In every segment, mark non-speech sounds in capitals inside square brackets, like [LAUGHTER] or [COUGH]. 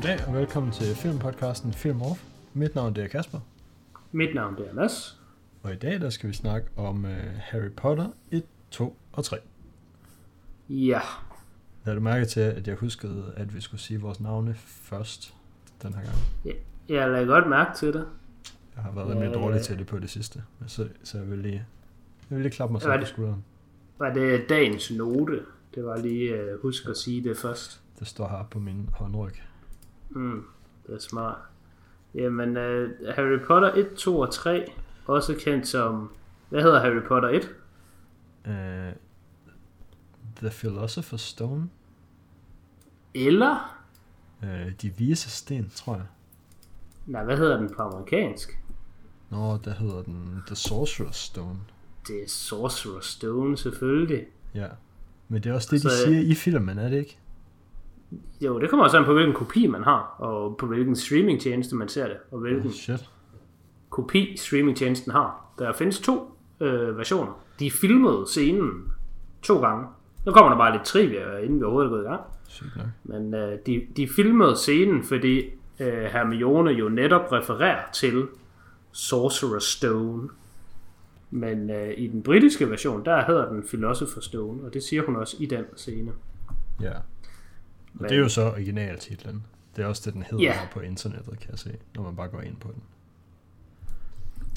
Goddag og velkommen til filmpodcasten Film Off. Mit navn det er Kasper, Mit navn det er Mads. og i dag der skal vi snakke om uh, Harry Potter 1, 2 og 3. Ja, Lad du mærke til, at jeg huskede, at vi skulle sige vores navne først den her gang. jeg lader godt mærke til det. Jeg har været Ja, rimelig ja, dårlig ja. til det på det sidste, så, så jeg vil lige, jeg vil lige klappe mig selv på skulderen. Var det dagens note? Det var lige uh, husk at sige det først. Det står her på min håndryg. Mm, det er smart. Jamen, uh, Harry Potter 1, 2 og 3, også kendt som... Hvad hedder Harry Potter 1? Uh, The Philosopher's Stone. Eller... Uh, de vise sten, tror jeg. Nej, hvad hedder den på amerikansk? Nå, der hedder den The Sorcerer's Stone. Det er Sorcerer's Stone, selvfølgelig. Ja. Men det er også det, de Så, øh, siger i filmen, er det ikke? Jo, det kommer også an på, hvilken kopi man har, og på hvilken streamingtjeneste man ser det, og hvilken Oh, shit. kopi streamingtjenesten har. Der findes to øh, versioner. De filmede scenen to gange. Nu kommer der bare lidt trivia, inden vi overhovedet er gået i gang. Nok. Men øh, de, de filmede scenen, fordi øh, Hermione jo netop refererer til Sorcerer's Stone. Men øh, i den britiske version, der hedder den Philosopher's Stone, og det siger hun også i den scene. Ja. Og Men- det er jo så originaltitlen. Det er også det, den hedder her på internettet, kan jeg se, når man bare går ind på den.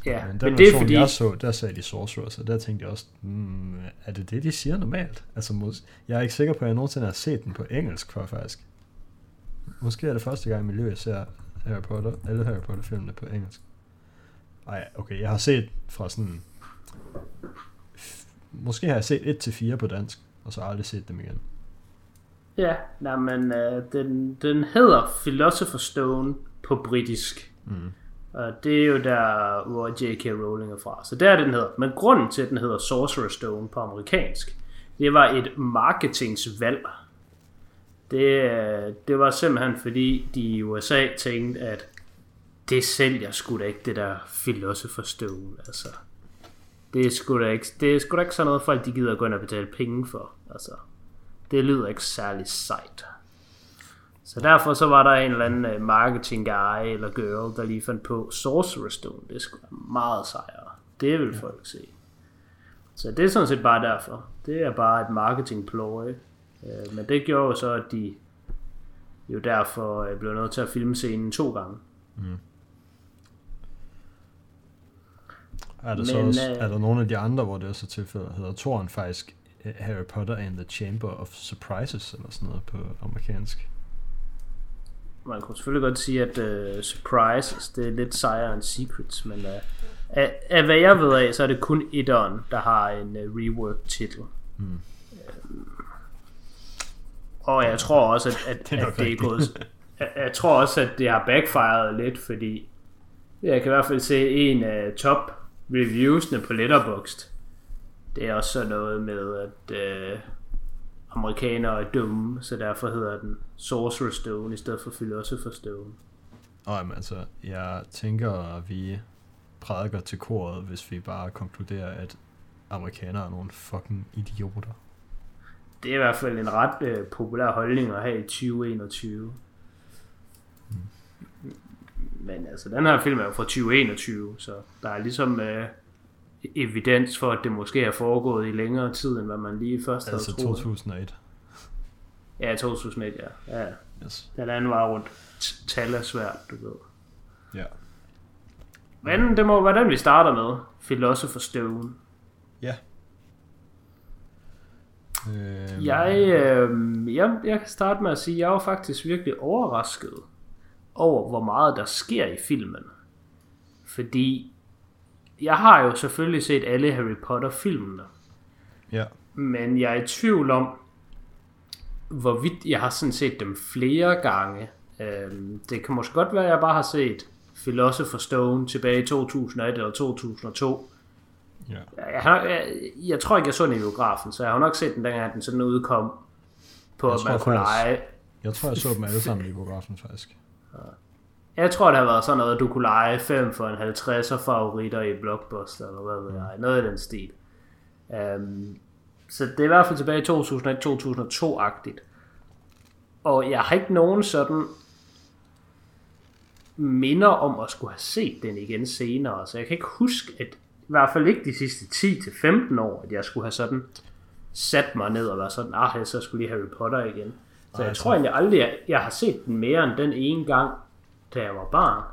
Ja, Men men, den men det er fordi... jeg så, der sagde de Sorcerer, så der tænkte jeg også, hmm, er det det, de siger normalt? Altså, mås- jeg er ikke sikker på, at jeg nogensinde har set den på engelsk før, faktisk. Måske er det første gang i mit liv, jeg ser Harry Potter, alle Harry Potter-filmene på engelsk. Ej, okay, jeg har set fra sådan... f- Måske har jeg set 1-4 på dansk, og så aldrig set dem igen. Ja, nej, men øh, den, den hedder Philosopher's Stone på britisk. Mm. Og det er jo der, hvor J.K. Rowling er fra. Så der er det, den hedder. Men grunden til, at den hedder Sorcerer's Stone på amerikansk, det var et marketingsvalg. Det, øh, det var simpelthen fordi, de i USA tænkte, at det sælger sgu da ikke, det der Philosopher's Stone. Altså, det er sgu da ikke, det er sgu da ikke sådan noget, folk de gider gå ind og betale penge for. Altså, det lyder ikke særlig sejt. Så derfor så var der en eller anden øh, marketing guy eller girl, der lige fandt på Sorcerer's Stone. Det skulle være meget sejere. Det vil folk se. Så det er sådan set bare derfor. Det er bare et marketing ploy. Øh, Men det gjorde jo så, at de jo derfor øh, blev nødt til at filme scenen to gange. Er der, så Men, også, øh, er der nogle af de andre, hvor det er så tilfældet, hedder toren faktisk Harry Potter and the Chamber of Surprises, eller sådan noget på amerikansk. Man kunne selvfølgelig godt sige, at uh, surprises, det er lidt sejere end secrets, men uh, af, af hvad jeg ved af, så er det kun etteren, der har en uh, rework titel. Mm. Og jeg tror også, at, at, [LAUGHS] Det er at det er gået... Jeg, jeg tror også, at det har backfired lidt, fordi jeg kan i hvert fald se en af top reviewsene på Letterboxd. Det er også sådan noget med, at øh, amerikanere er dumme, så derfor hedder den Sorcerer's Stone i stedet for Philosopher's Stone. Og jamen, altså, jeg tænker, at vi prædiker til koret, hvis vi bare konkluderer, at amerikanere er nogle fucking idioter. Det er i hvert fald en ret øh, populær holdning at have i 2021. Men altså, den her film er jo fra 2021, så der er ligesom øh, evidens for, at det måske er foregået i længere tid, end hvad man lige først havde Altså troet. 2001. Ja, 2001, ja. ja. Yes. Den anden var rundt. Tal er svært, du ved. Ja. Men det må være den, vi starter med. Philosopher's Stone. Ja. Øhm, Jeg, øh, jeg, jeg kan starte med at sige, at jeg var faktisk virkelig overrasket over, hvor meget der sker i filmen. Fordi jeg har jo selvfølgelig set alle Harry Potter-filmene, Ja. men jeg er i tvivl om, hvorvidt jeg har sådan set dem flere gange. Øhm, det kan måske godt være, at jeg bare har set Philosopher's Stone tilbage i 2001 eller 2002. Ja. Jeg, har, jeg, jeg tror ikke, jeg så den i biografen, så jeg har nok set den, dengang den sådan udkom på, Jeg at man kunne lege. Jeg tror, jeg så dem alle sammen i biografen, faktisk. Jeg tror, det har været sådan noget, at du kunne lege 5 for en 50'er favoritter i Blockbuster, eller hvad ved jeg. Noget i den stil. Um, så det er i hvert fald tilbage i 2001-2002-agtigt. Og jeg har ikke nogen sådan minder om at skulle have set den igen senere, så jeg kan ikke huske, at i hvert fald ikke de sidste 10-15 år, at jeg skulle have sådan sat mig ned og været sådan, ah, så skulle lige Harry Potter igen. Så Ej, jeg så- tror egentlig aldrig, at jeg har set den mere end den ene gang, da jeg var barn.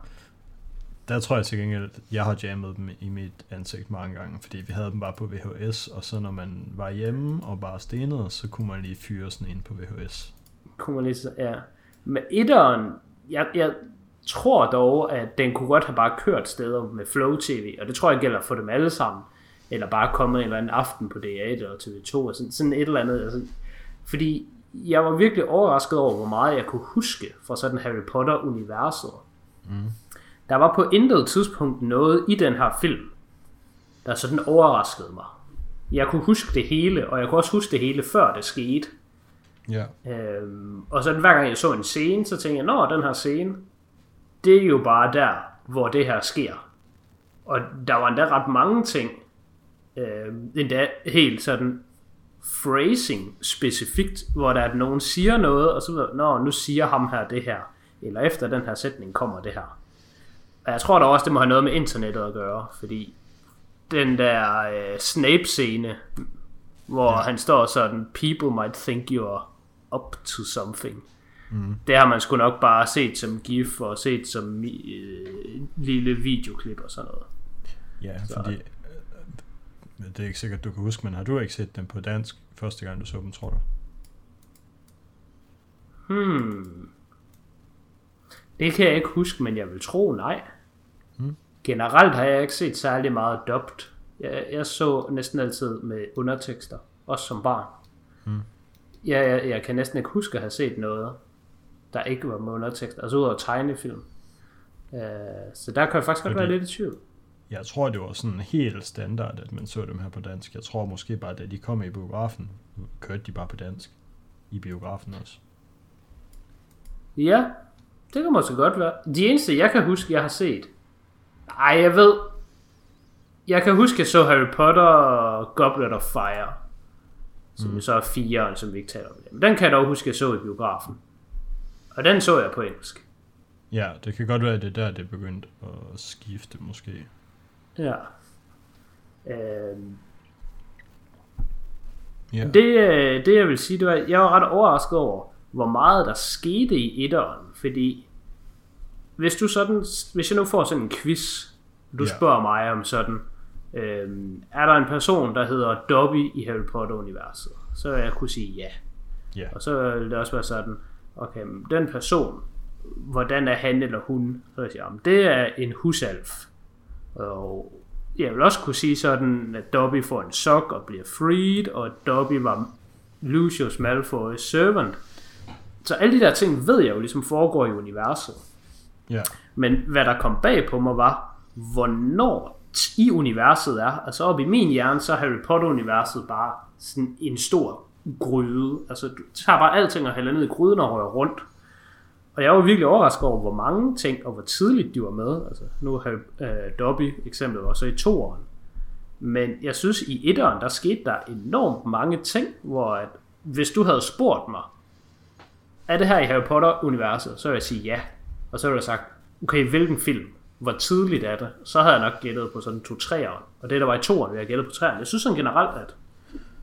Der tror jeg til gengæld, at jeg har jammet dem i mit ansigt mange gange, fordi vi havde dem bare på VHS, og så når man var hjemme og bare stenede, så kunne man lige fyre sådan en på VHS. Kunne man lige så, ja. Men etteren, jeg, jeg tror dog, at den kunne godt have bare kørt steder med Flow TV, og det tror jeg gælder for dem alle sammen. Eller bare kommet en eller anden aften på DR1 eller TV2, og sådan, sådan et eller andet. Altså, fordi jeg var virkelig overrasket over, hvor meget jeg kunne huske fra sådan Harry Potter-universet. Mm. Der var på intet tidspunkt noget i den her film, der sådan overraskede mig. Jeg kunne huske det hele, og jeg kunne også huske det hele, før det skete. Ja. Øhm, og så hver gang jeg så en scene, så tænkte jeg, nå, den her scene, det er jo bare der, hvor det her sker. Og der var endda ret mange ting, øhm, endda helt sådan phrasing specifikt, hvor der er, at nogen siger noget, og så ved nå, nu siger ham her det her, eller efter den her sætning kommer det her. Og jeg tror da også, det må have noget med internettet at gøre, fordi den der øh, Snape-scene, hvor ja. han står sådan, people might think you are up to something. Mm. Det har man sgu nok bare set som gif og set som øh, lille videoklip og sådan noget. Ja, så. fordi det er ikke sikkert, du kan huske, men har du ikke set dem på dansk første gang, du så dem, tror du? Hmm. Det kan jeg ikke huske, men jeg vil tro nej. Hmm. Generelt har jeg ikke set særlig meget dubbed. Jeg, jeg så næsten altid med undertekster, også som barn. Hmm. Jeg, jeg, jeg kan næsten ikke huske at have set noget, der ikke var med undertekster, altså ud over tegnefilm. Uh, så der kan jeg faktisk godt være lidt i tvivl. Jeg tror, det var sådan helt standard, at man så dem her på dansk. Jeg tror måske bare, da de kom i biografen, kørte de bare på dansk. I biografen også. Ja, det kan måske godt være. De eneste, jeg kan huske, jeg har set. Ej, jeg ved. Jeg kan huske, jeg så Harry Potter og Goblet of Fire. Som mm. så er firen, som vi ikke taler om. Men den kan jeg dog huske, jeg så i biografen. Og den så jeg på engelsk. Ja, det kan godt være, at det er der, det er begyndt at skifte måske. Ja. Øhm, Ja, det, øh, det jeg vil sige, det var, jeg var ret overrasket over, hvor meget der skete i etteren, fordi hvis du sådan, hvis jeg nu får sådan en quiz, du Ja. spørger mig om sådan, øhm, er der en person, der hedder Dobby i Harry Potter-universet, så vil jeg kunne sige ja. ja, Og så vil det også være sådan, okay, den person, hvordan er han eller hun? Så vil jeg sige, det er en husalf. Og jeg vil også kunne sige sådan, at Dobby får en sok og bliver freed, og at Dobby var Lucius Malfoy's servant. Så alle de der ting ved jeg jo ligesom foregår i universet. ja, Men hvad der kom bag på mig var, hvornår i universet er, altså op i min hjerne, så er Harry Potter-universet bare sådan en stor gryde. Altså du tager bare alting og hælder ned i gryden og rører rundt. Og jeg var virkelig overrasket over, hvor mange ting og hvor tidligt de var med. Altså, nu har øh, Dobby eksemplet var så i toeren. Men jeg synes, i etteren, der skete der enormt mange ting, hvor at, hvis du havde spurgt mig, er det her i Harry Potter-universet, så vil jeg sige ja. Og så ville jeg sagt, okay, hvilken film? Hvor tidligt er det? Så havde jeg nok gættet på sådan to træer. Og det, der var i toeren, ville jeg gættet på træerne. Jeg synes sådan generelt, at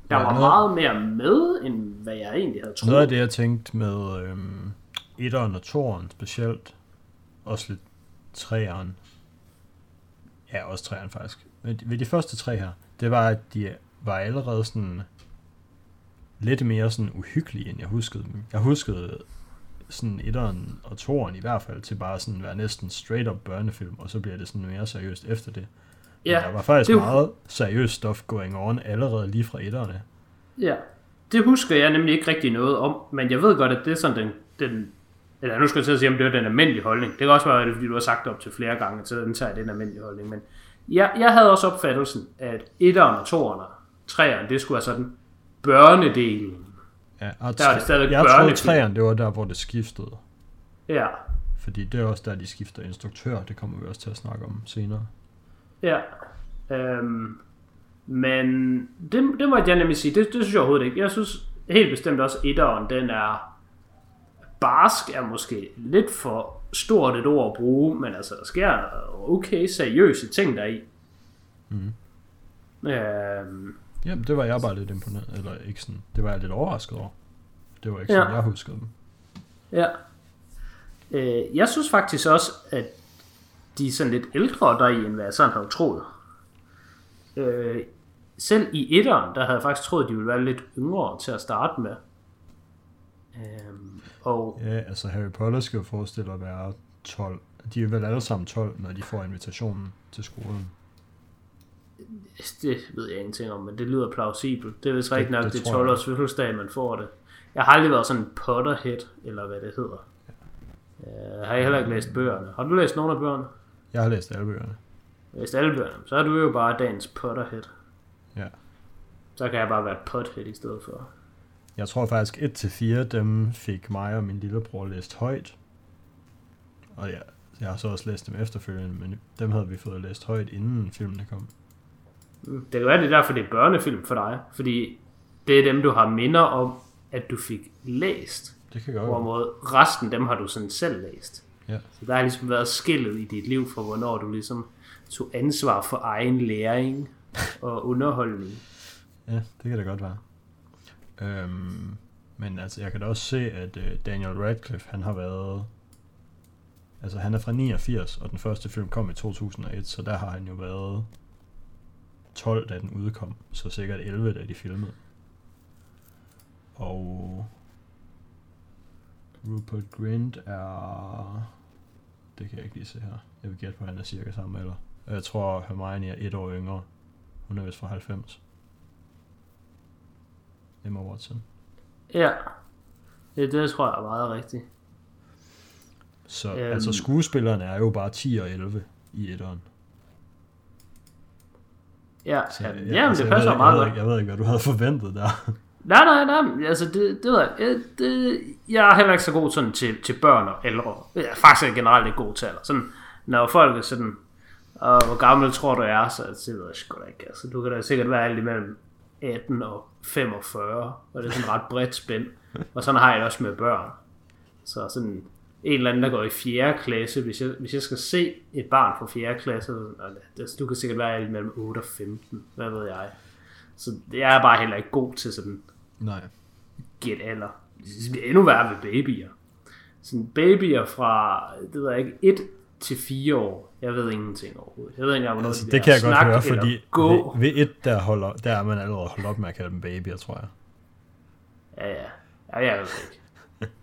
der Ja, var noget- meget mere med, end hvad jeg egentlig havde troet. Noget af det, jeg tænkte med øhm, etteren og toeren specielt, også lidt treeren, ja, også treeren faktisk, men ved de første tre her, det var, at de var allerede sådan lidt mere sådan uhyggelige, end jeg huskede dem. Jeg huskede sådan etteren og toeren i hvert fald til bare sådan være næsten straight up børnefilm, og så bliver det sådan mere seriøst efter det. Men Ja, der var faktisk det meget seriøst stof going on allerede lige fra etterne. Ja, det husker jeg nemlig ikke rigtig noget om, men jeg ved godt, at det er sådan den, den eller nu skal jeg til at sige, om det var den almindelige holdning. Det kan også være, at det fordi du har sagt det op til flere gange, så den tager jeg den almindelige holdning. Men jeg, jeg havde også opfattelsen, at etteren og toeren og treeren, det skulle være sådan børnedelen. Ja, og Der er det stadigvæk jeg børnefilm. træerne, det var der, hvor det skiftede. Ja, Fordi det er også der, de skifter instruktør. Det kommer vi også til at snakke om senere. ja. Øhm, men det, det må jeg nemlig sige, det, det synes jeg overhovedet ikke. Jeg synes helt bestemt også, at etteren, den er barsk, er måske lidt for stort et ord at bruge, men altså, der sker okay seriøse ting deri. Mhm. Øhm, Jamen, det var jeg bare lidt imponeret, eller ikke sådan, det var jeg lidt overrasket over. Det var ikke Ja. sådan, jeg huskede dem. Ja. Øh, jeg synes faktisk også, at de er sådan lidt ældre deri, end hvad jeg sådan havde troet. Øh, selv i etteren, der havde jeg faktisk troet, at de ville være lidt yngre til at starte med. Øhm, og Ja, altså Harry Potter skal jo forestille at være 12. De er vel alle sammen 12, når de får invitationen til skolen. det ved jeg ingenting om, men det lyder plausibelt. Det er vist rigtigt nok, det det, det er tror jeg 12 års fødselsdag, man får det. Jeg har aldrig været sådan en Potterhead, eller hvad det hedder. Jeg har heller ikke læst bøgerne. Har du læst nogle af bøgerne? Jeg har læst alle bøgerne. Læst alle bøgerne. Så er du jo bare dagens Potterhead. Ja. Så kan jeg bare være et pothead i stedet for. Jeg tror faktisk 1-4, dem fik mig og min lillebror læst højt. Og ja, jeg har så også læst dem efterfølgende, men dem havde vi fået læst højt, inden filmene kom. Det kan være, det er derfor, det er børnefilm for dig. Fordi det er dem, du har minder om, at du fik læst. Det kan godt. Hvorimod resten, dem har du sådan selv læst. Ja. Så der har ligesom været skillet i dit liv for, hvornår du ligesom tog ansvar for egen læring og underholdning. Ja, det kan det godt være. Øhm, men altså, jeg kan da også se, at øh, Daniel Radcliffe, han har været... Altså, han er fra 89, og den første film kom i 2001, så der har han jo været 12, da den udkom. Så sikkert 11, da de filmede. Og Rupert Grint er... Det kan jeg ikke lige se her. Jeg vil gætte på, at han er cirka samme alder. Jeg tror, Hermione er et år yngre. Hun er vist fra 90. Emma Watson. Ja, det, det tror jeg er meget rigtigt. Så Øhm. altså skuespillerne er jo bare 10 og 11 i etteren. Ja, Så, ja, jeg- jamen, altså, det jeg passer ved, meget jeg ved, godt. ikke- Jeg ved ikke, hvad du havde forventet der. Nej, nej, nej, altså det, det ved jeg, jeg, det, jeg er heller ikke så god sådan til, til børn og ældre. Jeg er faktisk generelt ikke god til alder. Sådan, når folk er sådan, og hvor gammel tror du jeg er, så det ved jeg sgu da ikke. Altså, du kan da sikkert være alt imellem 18 og 45, og det er sådan ret bredt spænd. Og sådan har jeg det også med børn. Så sådan en eller anden, der går i 4. klasse, hvis jeg, hvis jeg skal se et barn fra 4. klasse, og det, du kan sikkert være mellem 8 og 15, hvad ved jeg. Så jeg er bare heller ikke god til sådan Nej. gæt alder. Det er endnu værre ved babyer. Sådan babyer fra, det ved jeg ikke, 1 til 4 år. Jeg ved ingenting overhovedet. Jeg ved ikke hvornår Altså, de det lærer kan jeg godt høre, fordi gå. ved, ved et, der, holder, der er man allerede holdt op med at kalde dem babyer, tror jeg. Ja, ja. Ja, jeg ved det ikke.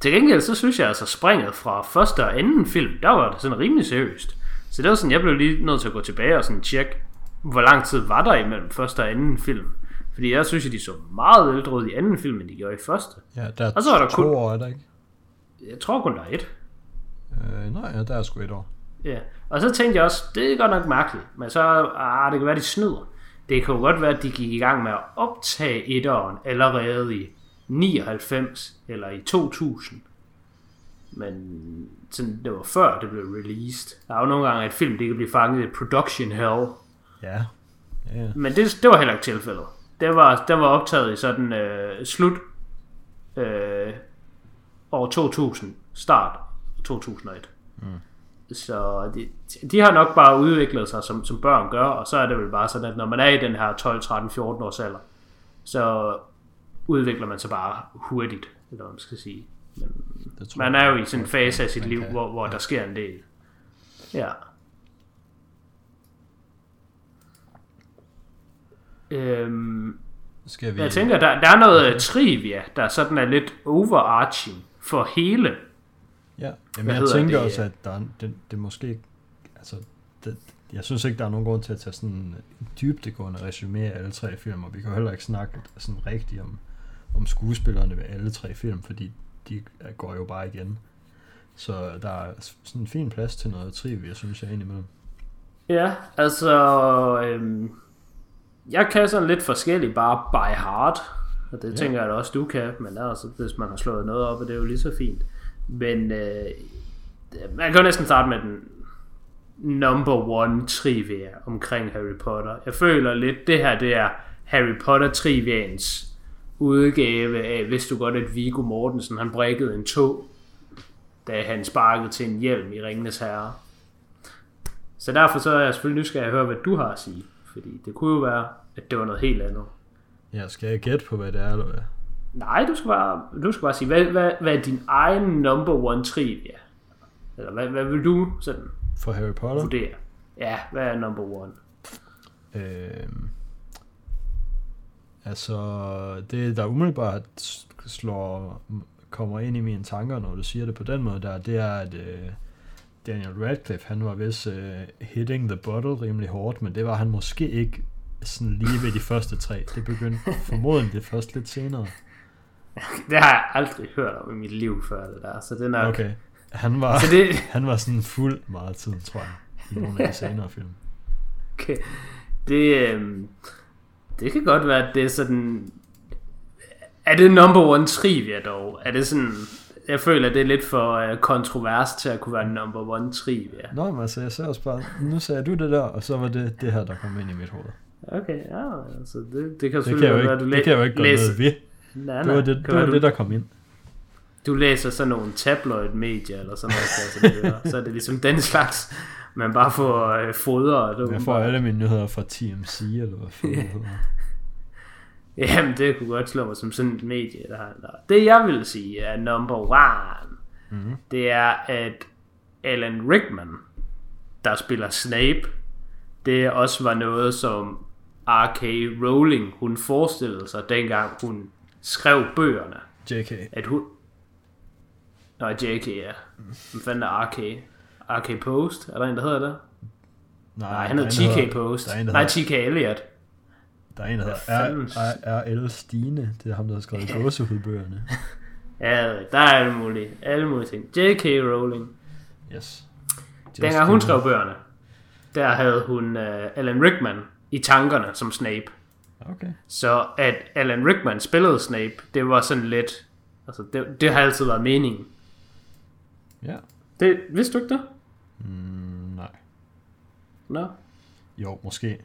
Til gengæld, så synes jeg altså, springet fra første og anden film, der var det sådan rimelig seriøst. Så det var sådan, jeg blev lige nødt til at gå tilbage og sådan tjekke, hvor lang tid var der imellem første og anden film. Fordi jeg synes, at de så meget ældre ud i anden film, end de gjorde i første. Ja, der er, Og så er der to kun- år, er der ikke? Jeg tror kun, der er et. Øh, nej, ja, der er sgu et år. Ja, og så tænkte jeg også, det er godt nok mærkeligt, men så, ah, det kan være, de snyder. Det kan jo godt være, at de gik i gang med at optage etteren allerede i 99 eller i 2000. Men sådan, det var før det blev released. Der er jo nogle gange, at film det kan blive fanget i production hell. Ja. Ja. Men det, det var heller ikke tilfældet. Det var, den var optaget i sådan øh, slut øh, år 2000, start 2001. Mm. Så de, de har nok bare udviklet sig, som, som børn gør, og så er det vel bare sådan, at når man er i den her 12, 13, 14 års alder, så udvikler man sig bare hurtigt, eller hvad man skal sige. Men Det man er jo i sådan en fase af sit liv, kan. hvor, hvor der sker en del. Ja. Øhm, Skal vi... jeg tænker, der, der er noget trivia, der sådan er lidt overarching for hele. Ja, Hvad Jamen, jeg tænker det? også, at der er, det, det måske ikke... Altså, det, jeg synes ikke, der er nogen grund til at tage sådan en dybdegående resume af alle tre film, og vi kan jo heller ikke snakke sådan rigtigt om, om skuespillerne ved alle tre film, fordi de går jo bare igen. Så der er sådan en fin plads til noget trivia, synes jeg indimellem. Ja, altså... Øhm, jeg kan sådan lidt forskelligt bare by heart. Og det Ja. tænker jeg da også, du kan. Men altså, hvis man har slået noget op, er det jo lige så fint. Men øh, man kan jo næsten starte med den number one trivia omkring Harry Potter. Jeg føler lidt, det her det er Harry Potter trivians udgave af, hvis du godt at Viggo Mortensen, han brækkede en tog. da han sparkede til en hjelm i Ringenes Herre. Så derfor så er jeg selvfølgelig nysgerrig at høre, hvad du har at sige. Fordi det kunne jo være, at det var noget helt andet. Ja, skal jeg gætte på, hvad det er, eller hvad? Nej, du skal bare, du skal bare sige, hvad, hvad, hvad er din egen number one trivia? Eller hvad, hvad vil du sådan For Harry Potter? vurdere? Ja, hvad er number one? Øhm, altså, det der umiddelbart slår, kommer ind i mine tanker, når du siger det på den måde der, det er, at øh, Daniel Radcliffe, han var vist øh, hitting the bottle rimelig hårdt, men det var han måske ikke sådan lige ved de første tre. Det begyndte [LAUGHS] formodentlig først lidt senere. [LAUGHS] Det har jeg aldrig hørt om i mit liv før, det der. Så den er Okay. Han var, Så det, [LAUGHS] han var sådan fuld meget tid, tror jeg, i nogle af de [LAUGHS] senere film. okay. det, øhm, det kan godt være, at det er sådan... Er det number one trivia dog? Er det sådan... Jeg føler, at det er lidt for uh, kontrovers til at kunne være number one trivia. Nå, men altså, jeg sagde også bare, nu sagde du det der, og så var det det her, der kom ind i mit hoved. Okay, ja, altså det, det kan Det selvfølgelig kan være, du det kan jeg jo ikke læser, noget ved. Nej, Det nej, var det, kan det, være, var du, det, der kom ind. du læser sådan nogle tabloid-medier eller sådan noget, jeg så, så er det ligesom den slags, man bare får øh, fodret. Jeg får alle mine nyheder fra TMC, eller hvad fanden det hedder. [LAUGHS] Jamen, det kunne godt slå mig som sådan et medie, der har der. Det jeg vil sige er number one, Mhm. det er, at Alan Rickman, der spiller Snape, det også var noget, som R.K. Rowling, hun forestillede sig, dengang hun skrev bøgerne. JK. At hun... Nå, JK, ja. Hvad fanden er R.K.? R.K. Post? Er der en, der hedder det? Nej, han der er hedder T.K. Post. der er en, der Nej, hedder- T.K. Elliot. Der er en, der hedder R.L. Stine. Det er ham, der har skrevet [LAUGHS] gåsehudbøgerne. Ja, der er alle mulige, alle mulige ting. J.K. Rowling. Yes. Dengang hun skrev bøgerne, der havde hun uh, Alan Rickman i tankerne som Snape. Okay. Så at Alan Rickman spillede Snape, det var sådan lidt... Altså, det, det har altid været meningen. Ja. Det, vidste du ikke det? Mm, nej. Nå. Jo, måske.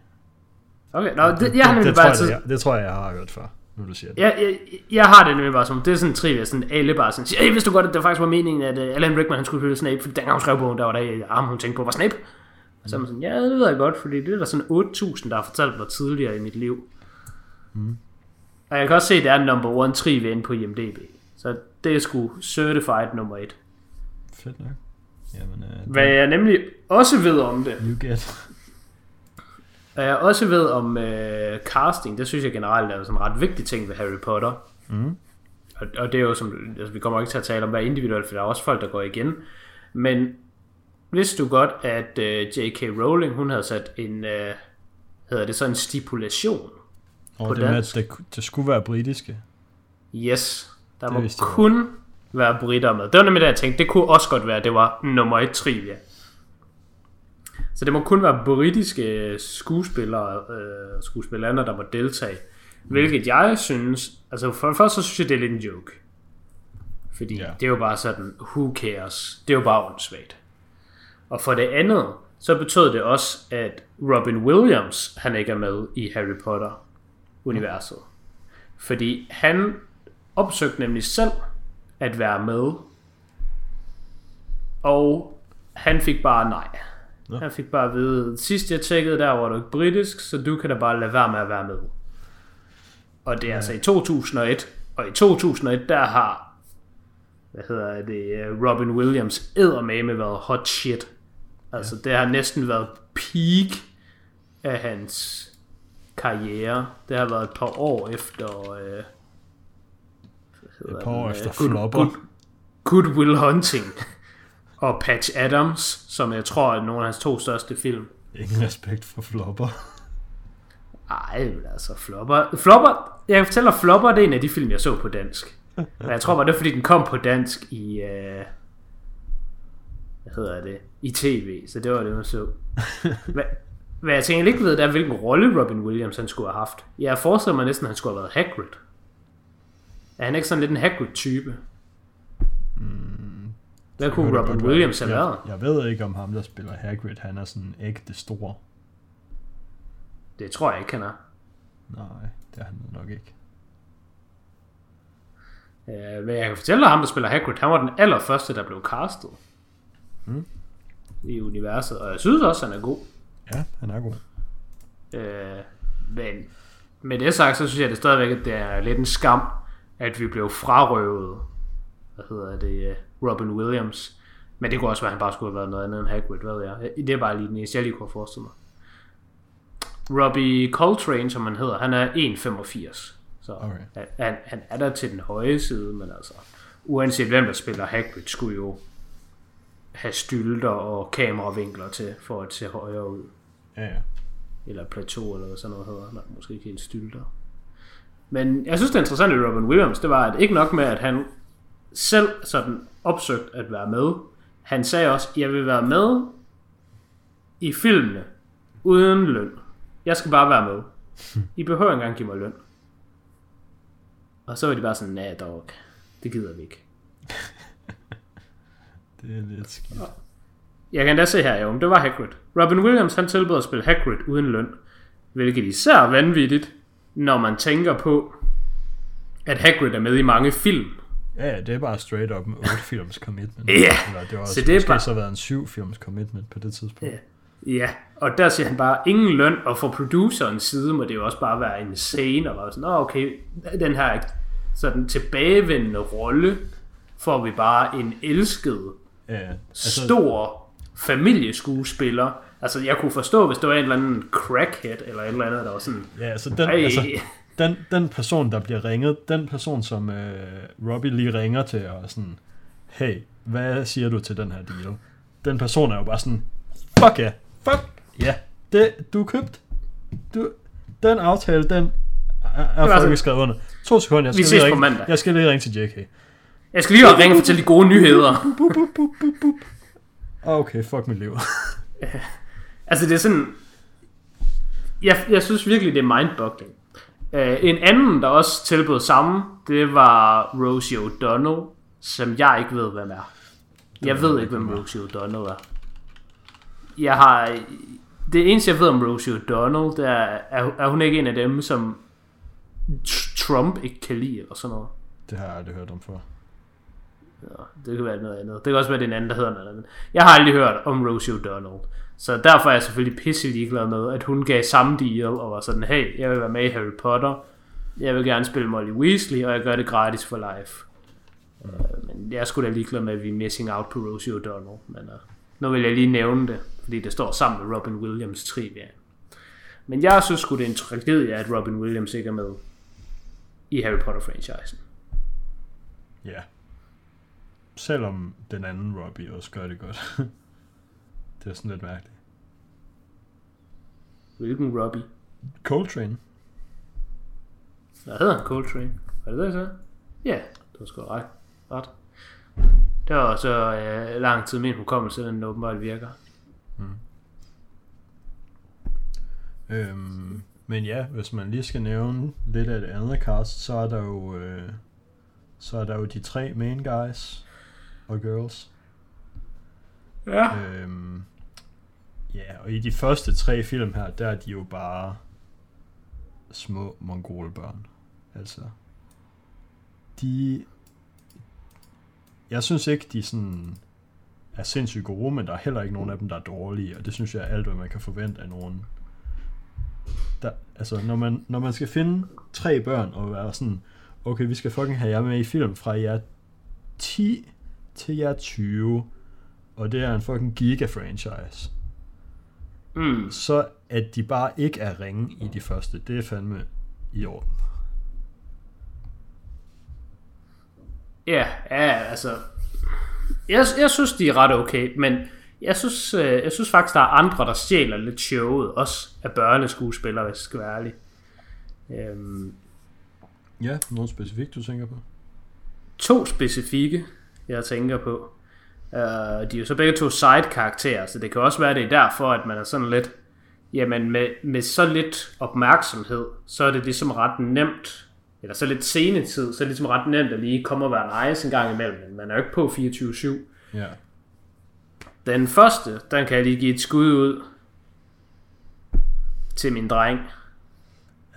Okay, Nå, det, jeg har det, det, bare tror jeg, det, jeg, det tror jeg, jeg har hørt før, nu du siger det. Jeg, jeg, jeg har det nemlig bare som, det er sådan en trivia, sådan alle bare sådan siger, hey, vidste du godt, at det faktisk var meningen, at uh, Alan Rickman han skulle spille Snape, fordi dengang hun skrev bogen, der var der arm, hun tænkte på, var Snape. Og så er man sådan, ja, det ved jeg godt, fordi det er der sådan 8.000, der har fortalt mig tidligere i mit liv. Mm. Og jeg kan også se, at det er number one trivia inde på IMDb. Så det er sgu certified nummer et. Fedt nok. Jamen, uh, Hvad jeg nemlig også ved om det, you get. [LAUGHS] Hvad jeg også ved om øh, casting, det synes jeg generelt er sådan en ret vigtig ting ved Harry Potter. Mm. Og, og det er jo som, altså vi kommer ikke til at tale om hver individuelt, for der er også folk, der går igen. Men vidste du godt, at øh, J.K. Rowling, hun havde sat en, øh, hedder det så en stipulation? Og På det med, dansk. at det, det skulle være britiske. Yes, der Det må vidste kun være britter med. Det var nemlig det, jeg tænkte, det kunne også godt være, at det var nummer et trivia. Så det må kun være britiske skuespillere, øh, skuespillere, der må deltage. Hvilket jeg synes, altså for det første så synes jeg, det er lidt en joke. Fordi Ja. det er jo bare sådan, who cares? Det er jo bare åndssvagt. Og for det andet, så betød det også, at Robin Williams, han ikke er med i Harry Potter-universet. Fordi han opsøgte nemlig selv at være med, og han fik bare nej. Nå. Han fik bare at vide, sidst jeg tjekkede, der var du ikke britisk, så du kan da bare lade være med at være med. Og det er altså i 2001, og i 2001, der har, hvad hedder det, øh, Robin Williams eddermame været hot shit. Altså, det har næsten været peak af hans karriere. Det har været et par år efter... Øh, Et par år den, efter øh, Good- flopper. Good, Good Will Hunting. [LAUGHS] og Patch Adams, som jeg tror er nogle af hans to største film. Ingen respekt for flopper. Ej, men altså Flopper. Flopper, jeg kan fortælle dig, Flopper det er en af de film, jeg så på dansk. Men jeg tror bare, det er fordi, den kom på dansk i... Øh, hvad hedder det? I tv, så det var det, man så. [LAUGHS] Hvad, hvad jeg tænker ikke ved, det er, hvilken rolle Robin Williams han skulle have haft. Jeg forestiller mig næsten, at han skulle have været Hagrid. Er han ikke sådan lidt en Hagrid-type? Hvad kunne Robin. Williams have været? jeg, jeg ved ikke, om ham, der spiller Hagrid, han er sådan ægte stor. Det tror jeg ikke, han er. Nej, det er han nok ikke. Uh, men jeg kan fortælle dig, ham der spiller Hagrid, han var den allerførste, der blev castet. Mm. I universet, og jeg synes også, han er god. Ja, han er god. Uh, men med det sagt, så synes jeg det stadigvæk, at det er lidt en skam, at vi blev frarøvet, hvad hedder det, uh, Robin Williams. Men det kunne også være, at han bare skulle have været noget andet end Hagrid, hvad ved jeg. Det er bare lige den eneste, jeg lige kunne forestille mig. Robbie Coltrane, som han hedder, han er 1,85. Så Okay. han, han er der til den høje side, men altså, uanset hvem der spiller Hagrid, skulle jo have stylter og kameravinkler til, for at se højere ud. Ja, ja. Eller plateau, eller sådan noget hedder. Nej, måske ikke helt stylter. Men jeg synes, det interessante i Robin Williams, det var, at ikke nok med, at han selv sådan opsøgt at være med. Han sagde også, jeg vil være med i filmene uden løn. Jeg skal bare være med. I behøver ikke engang give mig løn. Og så var de bare sådan, nej dog, det gider vi ikke. [LAUGHS] Det er lidt skidt. Jeg kan da se her, jo, det var Hagrid. Robin Williams, han tilbød at spille Hagrid uden løn. Hvilket især er vanvittigt, når man tænker på, at Hagrid er med i mange film. Ja, det er bare straight up en 8 [LAUGHS] films commitment. Ja, Eller det var også, så det er bare- så været en 7 films commitment på det tidspunkt. Ja. Ja, og der siger han bare, ingen løn, og fra producerens side må det jo også bare være en scene, og bare sådan, Nå, okay, den her sådan tilbagevendende rolle, får vi bare en elsket, ja. altså, stor familieskuespiller. Altså, jeg kunne forstå, hvis det var en eller anden crackhead, eller et eller andet, der var sådan, ja, altså, den, Ej. altså den, den person, der bliver ringet, den person, som øh, Robbie lige ringer til, og sådan, hey, hvad siger du til den her deal? Den person er jo bare sådan, fuck ja, yeah, fuck ja, yeah, det, du er købt. Du, den aftale, den er, er fucking skrevet under. To sekunder, jeg Vi skal, ses lige ringe, mandag. jeg skal lige ringe til JK. jeg skal lige have ringe og fortælle de gode nyheder. [LAUGHS] Okay, fuck mit liv. [LAUGHS] Altså, det er sådan... Jeg, jeg synes virkelig, det er mindboggling. Uh, en anden, der også tilbød samme, det var Rosie O'Donnell, som jeg ikke ved, hvem er. Jeg ved ikke, hvem Rosie O'Donnell er. Jeg har... Det eneste, jeg ved om Rosie O'Donnell, det er, er, er hun ikke en af dem, som Tr- Trump ikke kan lide, eller sådan noget. Det har jeg aldrig hørt om før. Ja, det kan være noget andet. Det kan også være, det er en anden, der hedder noget andet. Jeg har aldrig hørt om Rosie O'Donnell. Så derfor er jeg selvfølgelig pisse ligeglad med, at hun gav samme deal og var sådan, hey, jeg vil være med i Harry Potter. Jeg vil gerne spille Molly Weasley, og jeg gør det gratis for life. Mm. men jeg er sgu da ligeglad med, at vi er missing out på Rosie O'Donnell. Men uh, nu vil jeg lige nævne det, fordi det står sammen med Robin Williams trivia. Men jeg synes sgu, det er en tragedie, at Robin Williams ikke er med i Harry Potter-franchisen. Ja. Selvom den anden Robbie også gør det godt. [LAUGHS] det er sådan lidt mærkeligt. Hvilken Robbie? Coltrane. Hvad hedder han? Coltrane? Er det det, så? Ja, du har sgu ret. ret. Det var så øh, lang tid min hukommelse, den åbenbart virker. Øhm, men ja, hvis man lige skal nævne lidt af det andet cast, så er der jo, øh, så er der jo de tre main guys og girls. Ja. Øhm, ja, og i de første tre film her, der er de jo bare små mongolbørn. Altså, de... Jeg synes ikke, de sådan er sindssygt gode, men der er heller ikke nogen af dem, der er dårlige, og det synes jeg er alt, hvad man kan forvente af nogen. Der, altså, når man, når man skal finde tre børn og være sådan, okay, vi skal fucking have jer med i film fra jer 10 til jer 20, og det er en fucking giga-franchise, Mm. så at de bare ikke er ringe i de første, det er fandme i orden. Ja, ja, altså... Jeg, jeg synes, de er ret okay, men jeg synes, øh, jeg synes faktisk, der er andre, der stjæler lidt showet, også af børneskuespillere, hvis jeg skal være ærlig. Øhm, Ja, noget specifikt, du tænker på? to specifikke, jeg tænker på. Uh, de er jo så begge to side-karakterer, så det kan også være, det er derfor, at man er sådan lidt... Jamen, med, med så lidt opmærksomhed, så er det ligesom ret nemt, eller så lidt senetid, så er det ligesom ret nemt at lige komme og være nice en gang imellem, men man er jo ikke på 24-7. Ja. Den første, den kan jeg lige give et skud ud til min dreng.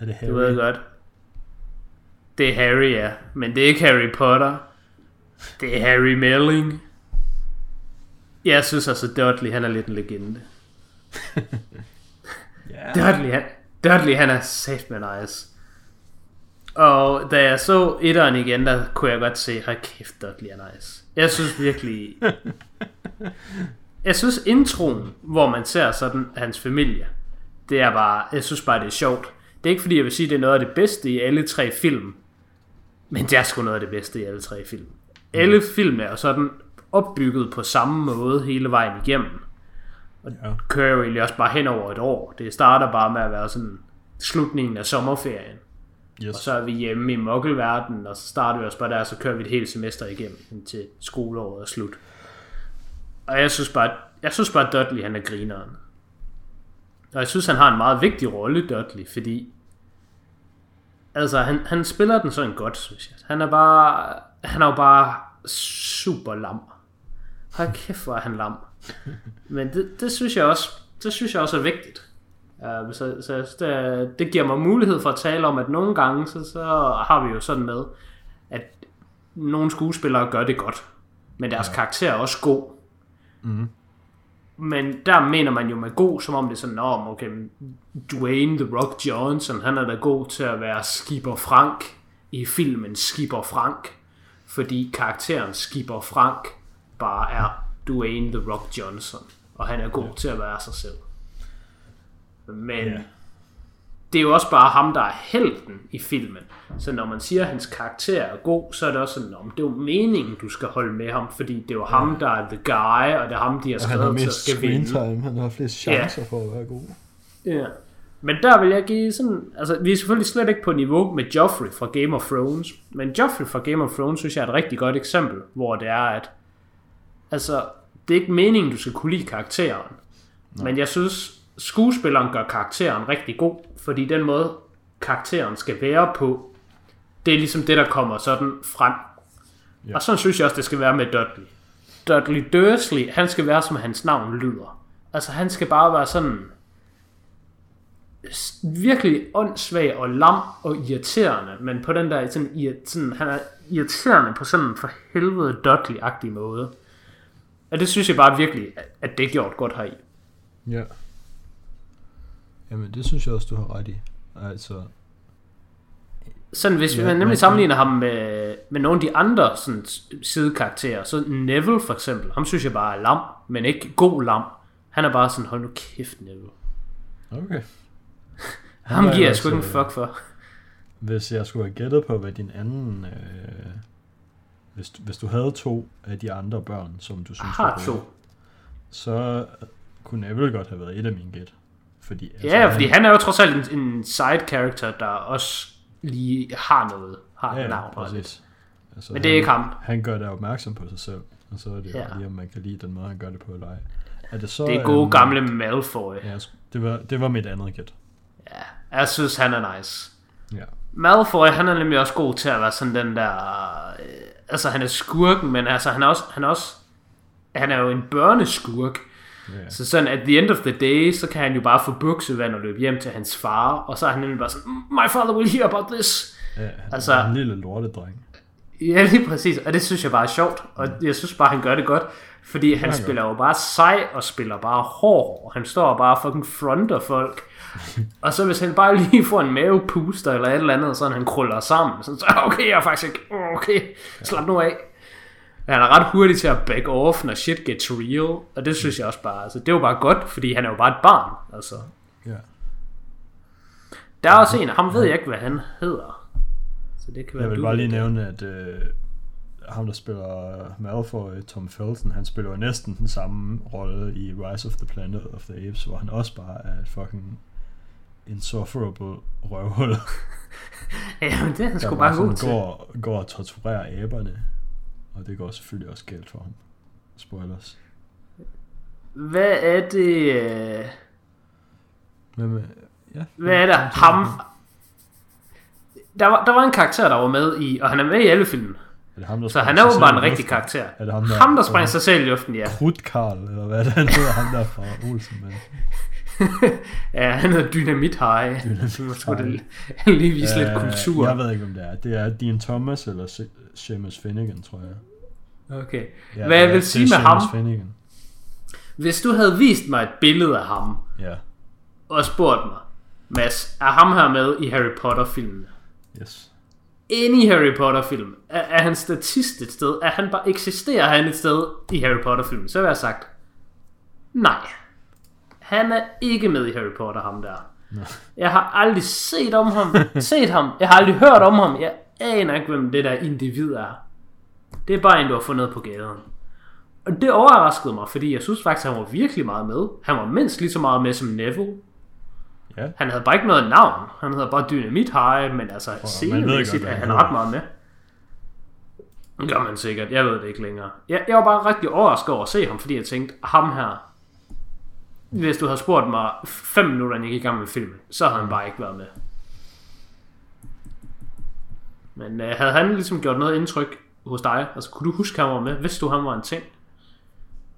Er det Du ved Harry? godt. Det er Harry, ja. Men det er ikke Harry Potter. Det er Harry Melling. Jeg synes altså, Dudley, han er lidt en legende. [LAUGHS] Ja. Dudley, han, Dudley, han er sat med nice. Og da jeg så etteren igen, der kunne jeg godt se, hold kæft, Dudley er nice. Jeg synes virkelig... [LAUGHS] jeg synes introen, hvor man ser sådan hans familie, det er bare, jeg synes bare, det er sjovt. Det er ikke fordi, jeg vil sige, det er noget af det bedste i alle tre film. Men det er sgu noget af det bedste i alle tre film. Alle film er jo sådan opbygget på samme måde hele vejen igennem. Og Ja. kører jo egentlig også bare hen over et år. Det starter bare med at være sådan slutningen af sommerferien. Yes. Og så er vi hjemme i mokkelverdenen, og så starter vi også bare der, og så kører vi et helt semester igennem, indtil skoleåret er slut. Og jeg synes bare, jeg synes bare, at Dudley han er grineren. Og jeg synes, han har en meget vigtig rolle, Dudley, fordi altså, han, han spiller den sådan godt, synes jeg. Han er bare, han er jo bare super lam. Hold kæft, hvor er han lam. Men det, det synes jeg også, det synes jeg også er vigtigt. Uh, så, så det, det giver mig mulighed for at tale om, at nogle gange, så, så har vi jo sådan med, at nogle skuespillere gør det godt, men deres ja. karakter er også god. Mhm. Men der mener man jo med god, som om det er sådan, Nå, okay, Dwayne The Rock Johnson, han er da god til at være Skipper Frank i filmen Skipper Frank, fordi karakteren Skipper Frank bare er Dwayne The Rock Johnson, og han er god ja. til at være sig selv. Men Ja. det er jo også bare ham, der er helten i filmen. Så når man siger, at hans karakter er god, så er det også sådan, om det er jo meningen, du skal holde med ham, fordi det er jo ham, der er the guy, og det er ham, de har skrevet til at skal vinde. time. Han har flest chancer for at være god. Ja. Men der vil jeg give sådan... Altså, vi er selvfølgelig slet ikke på niveau med Joffrey fra Game of Thrones. Men Joffrey fra Game of Thrones, synes jeg er et rigtig godt eksempel, hvor det er, at... Altså, det er ikke meningen, du skal kunne lide karakteren. Nej. Men jeg synes, skuespilleren gør karakteren rigtig god, fordi den måde, karakteren skal være på, det er ligesom det, der kommer sådan frem. Ja. Og sådan synes jeg også, det skal være med Dudley. Dudley Dursley, han skal være, som hans navn lyder. Altså, han skal bare være sådan virkelig åndssvag og lam og irriterende, men på den der sådan, sådan, han er irriterende på sådan en for helvede Dudley-agtig måde. Og det synes jeg bare virkelig, at- det er gjort godt heri. Ja. Jamen, det synes jeg også, du har ret i. Altså, Sådan, hvis Ja, man nemlig men- sammenligner ham med, med nogle af de andre sådan, sidekarakterer, så Neville for eksempel, ham synes jeg bare er lam, men ikke god lam. Han er bare sådan, hold nu kæft, Neville. okay. Ham er giver jeg også, sgu ikke en fuck for. Hvis jeg skulle have gættet på, hvad din anden... Øh, hvis, du- hvis du havde to af de andre børn, som du synes Jeg har var gode, to. så kunne Neville godt have været et af mine gæt. Fordi, altså, Ja, fordi han er jo trods alt en, en side character, der også lige har noget, har et navn. og lidt. Altså, Men det er ikke ham. Han gør det opmærksom på sig selv, og så er det Ja. ja. lige, om man kan lide den måde, han gør det på eller ej. Er det så... Det er gode øhm, gamle Malfoy. Ja, det var, det var mit andet gæt. Ja, jeg synes, han er nice. Ja. Malfoy, han er nemlig også god til at være sådan den der... Øh, altså, han er skurken, men altså, han er også... Han er, også, han er jo en børneskurk. ja. Så sådan, at the end of the day, så kan han jo bare få buksevand og løbe hjem til hans far, og så er han nemlig bare sådan, "Mm, my father will hear about this. ja Altså- altså, en lille lortedreng. Ja, lige præcis, og det synes jeg bare er sjovt, og jeg synes bare, han gør det godt, fordi han han spiller jo bare sej, og spiller bare hård, og han står og bare fucking fronter folk. [LAUGHS] og så hvis han bare lige får en mavepuster eller et eller andet, så han krøller sammen, så, så okay, jeg er faktisk ikke, "Åh, okay, slap nu af. Han er ret hurtig til at back off, når shit gets real, og det synes jeg også bare, altså det jo bare godt, fordi han er jo bare et barn, altså. Ja. Der er også en, ham ved jeg ikke, hvad han hedder. Så det kan være Jeg vil bare lige nævne, at øh, ham, der spiller Malfoy, Tom Felton, han spiller jo næsten den samme rolle i Rise of the Planet of the Apes, hvor han også bare er et fucking insufferable røvhul, [LAUGHS] Ja, men det er han sgu bare god til. går, går og torturerer aberne. Og det går selvfølgelig også galt for ham. Spoilers. Hvad er det... øh, men, ja. Hvad er det? Ham... Der var, der var en karakter, der var med i... Og han er med i alle film. Er det ham, der Så han er sig jo bare selv en rigtig karakter. Er det ham, der, Ham, der springer sig selv i luften, ja. Krudtkarl, eller hvad er det, han hedder, ham der fra Olsen, men. [LAUGHS] ja, han hedder Dynamit High. Du må sgu da lige [LAUGHS] vise lidt kultur. Jeg ved ikke, om det er. Det er Dean Thomas eller Se- Seamus Finnegan, tror jeg. Okay. Ja, Hvad det jeg vil det sige med ham, Finnegan. hvis du havde vist mig et billede af ham, Ja, og spurgt mig, Mads, er ham her med i Harry Potter-filmen? yes. Inde i Harry Potter-film, er, er han statist et sted? Er han bare, eksisterer han et sted i Harry Potter-filmen? Så vil jeg sagt, nej. Han er ikke med i Harry Potter, ham der. Jeg har aldrig set om ham, set ham. Jeg har aldrig hørt om ham. Jeg aner ikke, hvem det der individ er. Det er bare en, du har fundet på gaden. Og det overraskede mig, fordi jeg synes faktisk, han var virkelig meget med. Han var mindst lige så meget med som Neville. Ja. Han havde bare ikke noget navn. Han hedder bare Dynamit High, men altså ved scenemæssigt er han ret meget med. Det gør man sikkert. Jeg ved det ikke længere. Jeg, jeg var bare rigtig overrasket over at se ham, fordi jeg tænkte, ham her, hvis du havde spurgt mig 5 minutter, inden jeg gik i gang med filmen, så havde han bare ikke været med. Men øh, havde han ligesom gjort noget indtryk hos dig? Altså, kunne du huske, at han var med? Vidste du, han var en ting?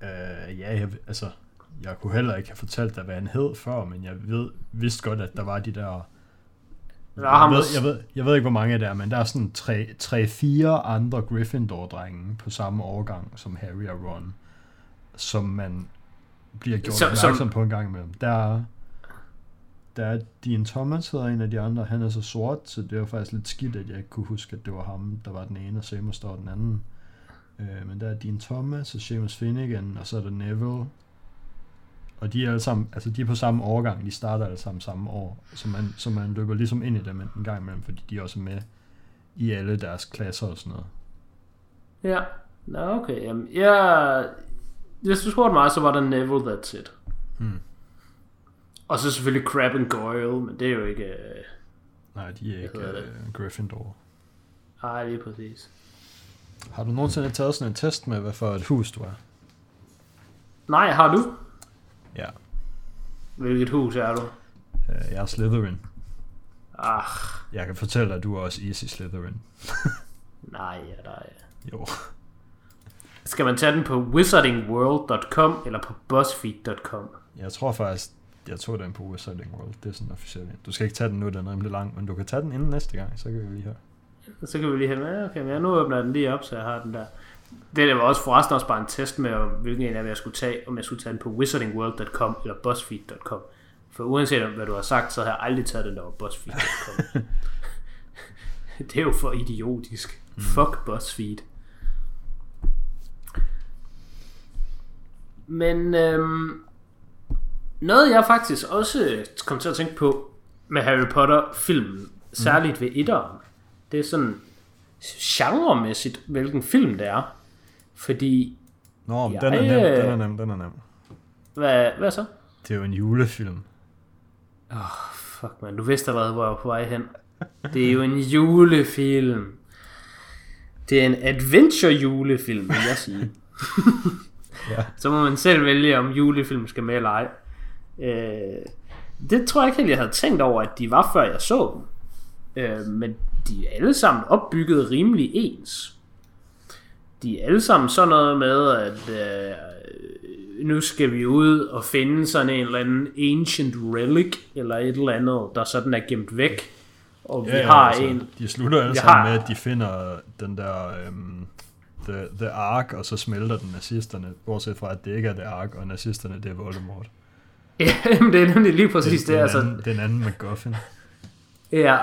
Uh, ja, jeg, altså, jeg kunne heller ikke have fortalt dig, hvad han hed før, men jeg ved, vidste godt, at der var de der... Der jeg, ved, jeg, ved, jeg ved ikke, hvor mange der er, men der er sådan tre- tre-fire andre Gryffindor-drenge på samme årgang som Harry og Ron, som man bliver gjort som, opmærksom som- på en gang imellem. Der er, der er Dean Thomas hedder en af de andre, han er så sort, så det var faktisk lidt skidt, at jeg ikke kunne huske, at det var ham, der var den ene, og Seamus der var den anden. Øh, men der er Dean Thomas og Seamus Finnegan, og så er der Neville. Og de er alle sammen, altså de er på samme årgang, de starter alle sammen samme år, så man, så man løber ligesom ind i dem en gang imellem, fordi de er også med i alle deres klasser og sådan noget. Ja. Nå, okay. Jamen, jeg... Hvis du spurgte mig, så var der Neville, that's it. Hmm. Og så selvfølgelig Crab and Goyle, men det er jo ikke... Øh... Nej, de er ikke uh, Gryffindor. Ej, lige præcis. Har du nogensinde taget sådan en test med, hvad for et hus du er? Nej, har du? Ja. Hvilket hus er du? Uh, jeg er Slytherin. Ah, Jeg kan fortælle dig, at du er også easy Slytherin. [LAUGHS] nej, ja, nej. Jo. Skal man tage den på wizardingworld.com eller på buzzfeed.com? Jeg tror faktisk, jeg tog den på Wizarding World. Det er sådan officielt. Du skal ikke tage den nu, den er rimelig lang, men du kan tage den inden næste gang, så kan vi lige høre. Så kan vi lige have okay, men jeg nu åbner den lige op, så jeg har den der. Det der var også forresten også bare en test med, hvilken en af jeg skulle tage, om jeg skulle tage den på wizardingworld.com eller buzzfeed.com. For uanset om hvad du har sagt, så har jeg aldrig taget den der på buzzfeed.com. [LAUGHS] det er jo for idiotisk. Fuck BuzzFeed. Men øhm, noget jeg faktisk også kom til at tænke på med Harry Potter filmen, særligt ved etteren, det er sådan genremæssigt, hvilken film det er. Fordi, Nå, Jeg, den er nem, øh, den er nem, den er nem. hvad, hvad så? Det er jo en julefilm. Fuck man, du vidste allerede, hvor jeg var på vej hen. Det er jo en julefilm. Det er en adventure julefilm, vil jeg sige. [LAUGHS] Ja. Så må man selv vælge, om julefilm skal med eller ej. Øh, det tror jeg ikke helt, jeg havde tænkt over, at de var, før jeg så dem. Øh, men de er alle sammen opbygget rimelig ens. De er alle sammen sådan noget med, at øh, nu skal vi ud og finde sådan en eller anden ancient relic, eller et eller andet, der sådan er gemt væk. Og vi Ja, ja, har altså, en... De slutter alle sammen har- med, at de finder den der øhm, the, the Ark, og så smelter den nazisterne, bortset fra, at det ikke er The Ark, og nazisterne, det er Voldemort. Ja, [LAUGHS] det er nemlig lige præcis det. den, altså, anden, den anden MacGuffin. Ja,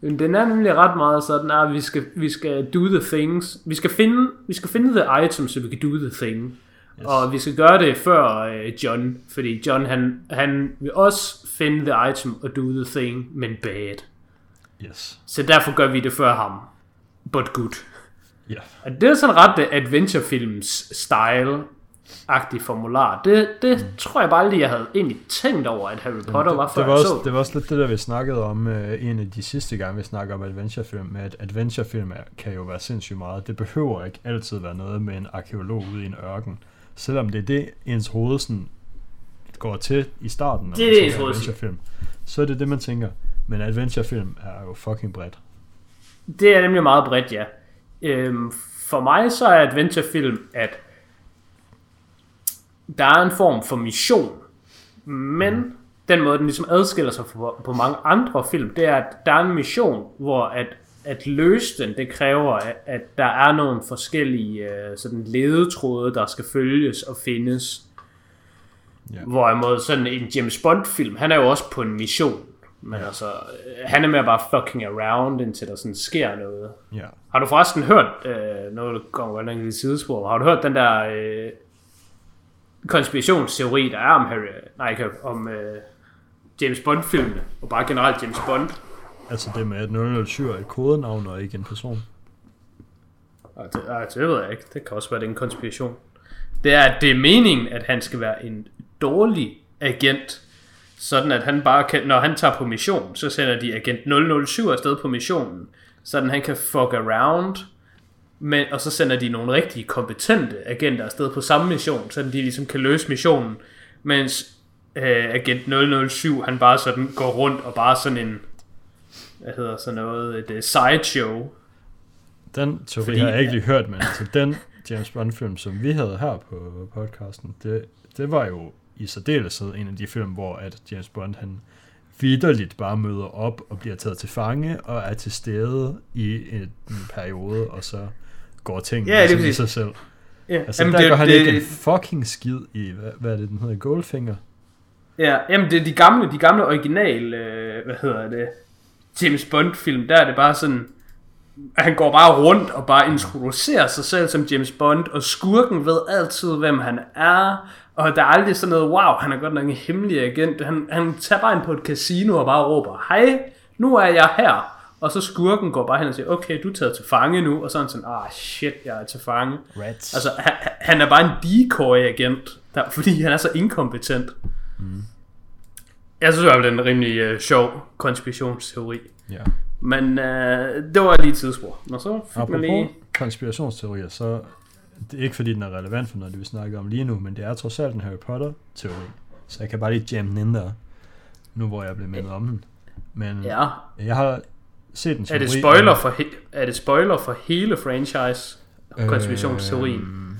men den er nemlig ret meget sådan, at vi skal, vi skal do the things. Vi skal finde, vi skal finde the item, så vi kan do the thing. Yes. Og vi skal gøre det før øh, John, fordi John han, han vil også finde the item og do the thing, men bad. Yes. Så derfor gør vi det før ham. But good. Ja. Og det er sådan ret øh, adventurefilms style agtig formular. Det, det mm. tror jeg bare aldrig, jeg havde egentlig tænkt over, at Harry Potter var, det, før det, var også, så det var også lidt det, der vi snakkede om uh, en af de sidste gange, vi snakker om adventurefilm, med at adventurefilm er, kan jo være sindssygt meget. Det behøver ikke altid være noget med en arkeolog ude i en ørken. Selvom det er det, ens hoved sådan går til i starten, når Det er man det, ens adventurefilm. Så er det det, man tænker. Men adventurefilm er jo fucking bredt. Det er nemlig meget bredt, ja. Øhm, for mig så er adventurefilm, at der er en form for mission, men den måde, den ligesom adskiller sig fra, på mange andre film, det er, at der er en mission, hvor at, at løse den, det kræver, at, at der er nogle forskellige øh, sådan ledetråde, der skal følges og findes. Ja. Hvorimod sådan en James Bond-film, han er jo også på en mission. Men ja. altså, øh, han er mere bare fucking around, indtil der sådan sker noget. Ja. Har du forresten hørt, øh, noget der kommer godt nok i sidespor, har du hørt den der øh, konspirationsteori, der er om Harry, nej ikke om øh, James Bond-filmene, og bare generelt James Bond? Altså det med, at 007 er et kodenavn og ikke en person. Og det, ej, det ved jeg ikke, det kan også være det er en konspiration. Det er, at det er meningen, at han skal være en dårlig agent, sådan at han bare kan, når han tager på mission, så sender de agent 007 afsted på missionen, sådan han kan fuck around, men, og så sender de nogle rigtig kompetente agenter afsted på samme mission, så de ligesom kan løse missionen, mens øh, agent 007, han bare sådan går rundt og bare sådan en, hvad hedder sådan noget, et uh, sideshow. Den teori Fordi- har jeg ikke lige hørt, men altså den James Bond film, som vi havde her på podcasten, det, det var jo i særdeleshed en af de film, hvor at James Bond han vidderligt bare møder op og bliver taget til fange og er til stede i en, periode, og så går ting Ja, det ligesom i sig selv. Ja, Altså Jamen, der det, gør han det, ikke en fucking skid i, hvad, hvad er det, den hedder, Goldfinger? Ja, jamen det er de gamle, de gamle original, øh, hvad hedder det, James Bond film, der er det bare sådan, at han går bare rundt og bare introducerer sig selv som James Bond, og skurken ved altid, hvem han er, og der er aldrig sådan noget, wow, han er godt nok en hemmelig agent. Han, han tager bare ind på et casino og bare råber, hej, nu er jeg her. Og så skurken går bare hen og siger, okay, du er taget til fange nu, og så er han sådan, ah shit, jeg er til fange. Rats. Altså, han, han er bare en decoy-agent, der, fordi han er så inkompetent. Mm. Jeg synes, det var en rimelig uh, sjov konspirationsteori. ja. Men uh, det var lige et tidsspor. Og så fik man Apropos lige... konspirationsteorier, så det er ikke fordi, den er relevant for noget, det vi snakker om lige nu, men det er trods alt en Harry Potter-teori. Så jeg kan bare lige jamme den ind der, nu hvor jeg blev mindet om den. Men Ja. jeg har set en Er teori... det spoiler om- for, he- er det spoiler for hele franchise konspirationsteorien? Øhm,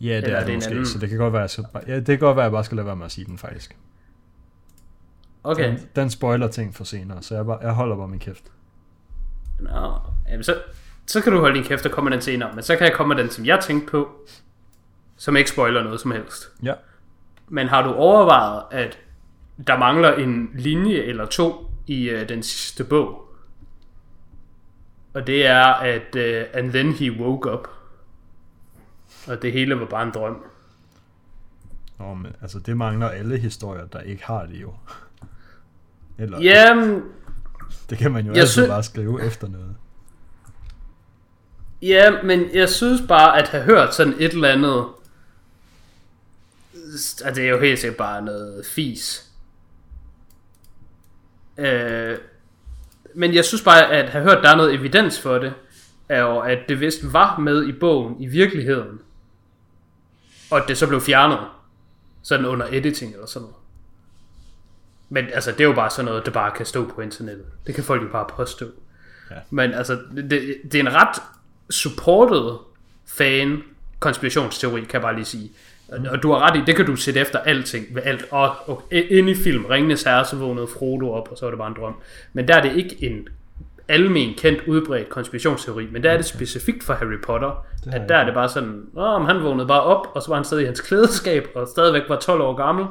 Ja, det Eller er er det det måske, anden? så det kan godt være, jeg skal bare, ja, det kan godt være, jeg bare skal lade være med at sige den faktisk. Okay. Den, den spoiler ting for senere, så jeg, bare, jeg holder bare min kæft. Nå, jamen så, så kan du holde din kæft og komme den senere. Men så kan jeg komme med den, som jeg tænkte på, som ikke spoiler noget som helst. Ja. Men har du overvejet, at der mangler en linje eller to i øh, den sidste bog? Og det er, at øh, and then he woke up. Og det hele var bare en drøm. Nå, men altså, det mangler alle historier, der ikke har det jo. Eller, Jamen, det kan man jo Jeg altid sy- bare skrive efter noget. Ja, men jeg synes bare, at have hørt sådan et eller andet... Altså, det er jo helt sikkert bare noget fis. Øh, men jeg synes bare, at have hørt, at der er noget evidens for det, er jo, at det vist var med i bogen i virkeligheden. Og at det så blev fjernet. Sådan under editing eller sådan noget. Men altså, det er jo bare sådan noget, der bare kan stå på internettet. Det kan folk jo bare påstå. Ja. Men altså, det, det er en ret supported fan konspirationsteori, kan jeg bare lige sige. Mm. Og du har ret i, det kan du sætte efter alting ved alt. Og, og inde i film, Ringenes Herre, så vågnede Frodo op, og så var det bare en drøm. Men der er det ikke en almen kendt udbredt konspirationsteori, men der er det specifikt for Harry Potter, Det at der er det bare sådan, Åh, han vågnede bare op, og så var han stadig i hans klædeskab, og stadigvæk var 12 år gammel.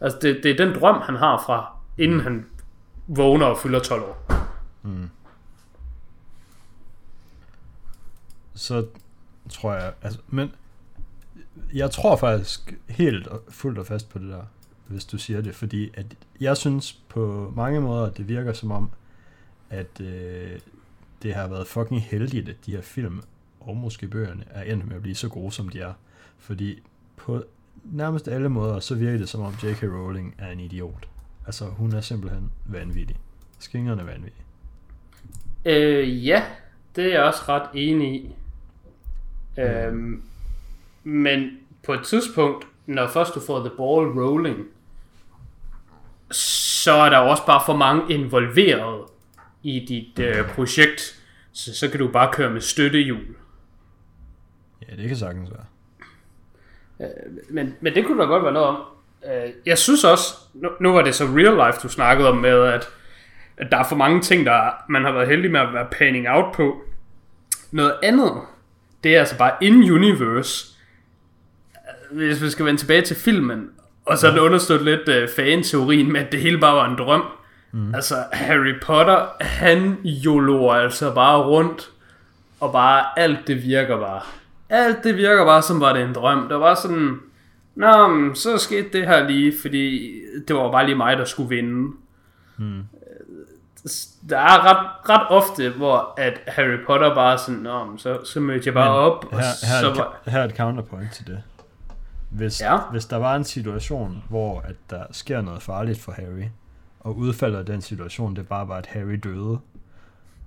Altså det, det er den drøm, han har fra, inden han vågner og fylder 12 år. Så tror jeg, altså, men jeg tror faktisk helt og fuldt og fast på det der, hvis du siger det, fordi at jeg synes på mange måder, at det virker som om, at øh, det har været fucking heldigt, at de her film, og måske bøgerne, er endt med at blive så gode, som de er. Fordi på nærmest alle måder, så virker det som om J.K. Rowling er en idiot. Altså, hun er simpelthen vanvittig. Skingerne er vanvittig. Øh, ja, det er jeg også ret enig i. Øhm, men på et tidspunkt, når først du får the ball rolling, så er der også bare for mange involveret i dit øh, projekt. Så, så kan du bare køre med støttehjul. Ja, det kan sagtens være. Men, men det kunne der godt være noget om. Øh, jeg synes også, nu, nu var det så real life, du snakkede om med, at, at der er for mange ting, der man har været heldig med at være panning out på. Noget andet, det er altså bare in-universe. Hvis vi skal vende tilbage til filmen, og så er det understødt lidt uh, fan-teorien med, at det hele bare var en drøm. Mm. Altså, Harry Potter, han joloer altså bare rundt, og bare alt det virker bare. Alt det virker bare, som var det en drøm. Der var sådan, Nå, men så skete det her lige, fordi det var bare lige mig, der skulle vinde. Hmm. Der er ret, ret ofte, hvor at Harry Potter bare sådan, Nå, så, så mødte jeg bare men op. Og her, her, så var... her er et counterpoint til det. Hvis, ja. hvis der var en situation, hvor at der sker noget farligt for Harry, og udfaldet af den situation, det bare var, at Harry døde,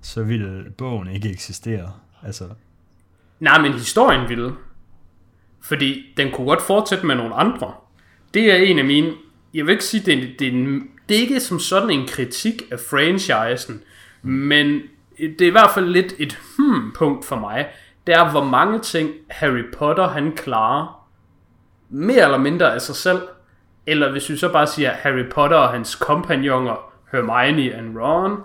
så ville bogen ikke eksistere. Altså... Nej, men historien ville. Fordi den kunne godt fortsætte med nogle andre. Det er en af mine... Jeg vil ikke sige, det er, det er, en, det er ikke som sådan en kritik af franchisen, men det er i hvert fald lidt et hmm-punkt for mig. Det er, hvor mange ting Harry Potter han klarer mere eller mindre af sig selv. Eller hvis vi så bare siger Harry Potter og hans kompagnoner, Hermione og Ron,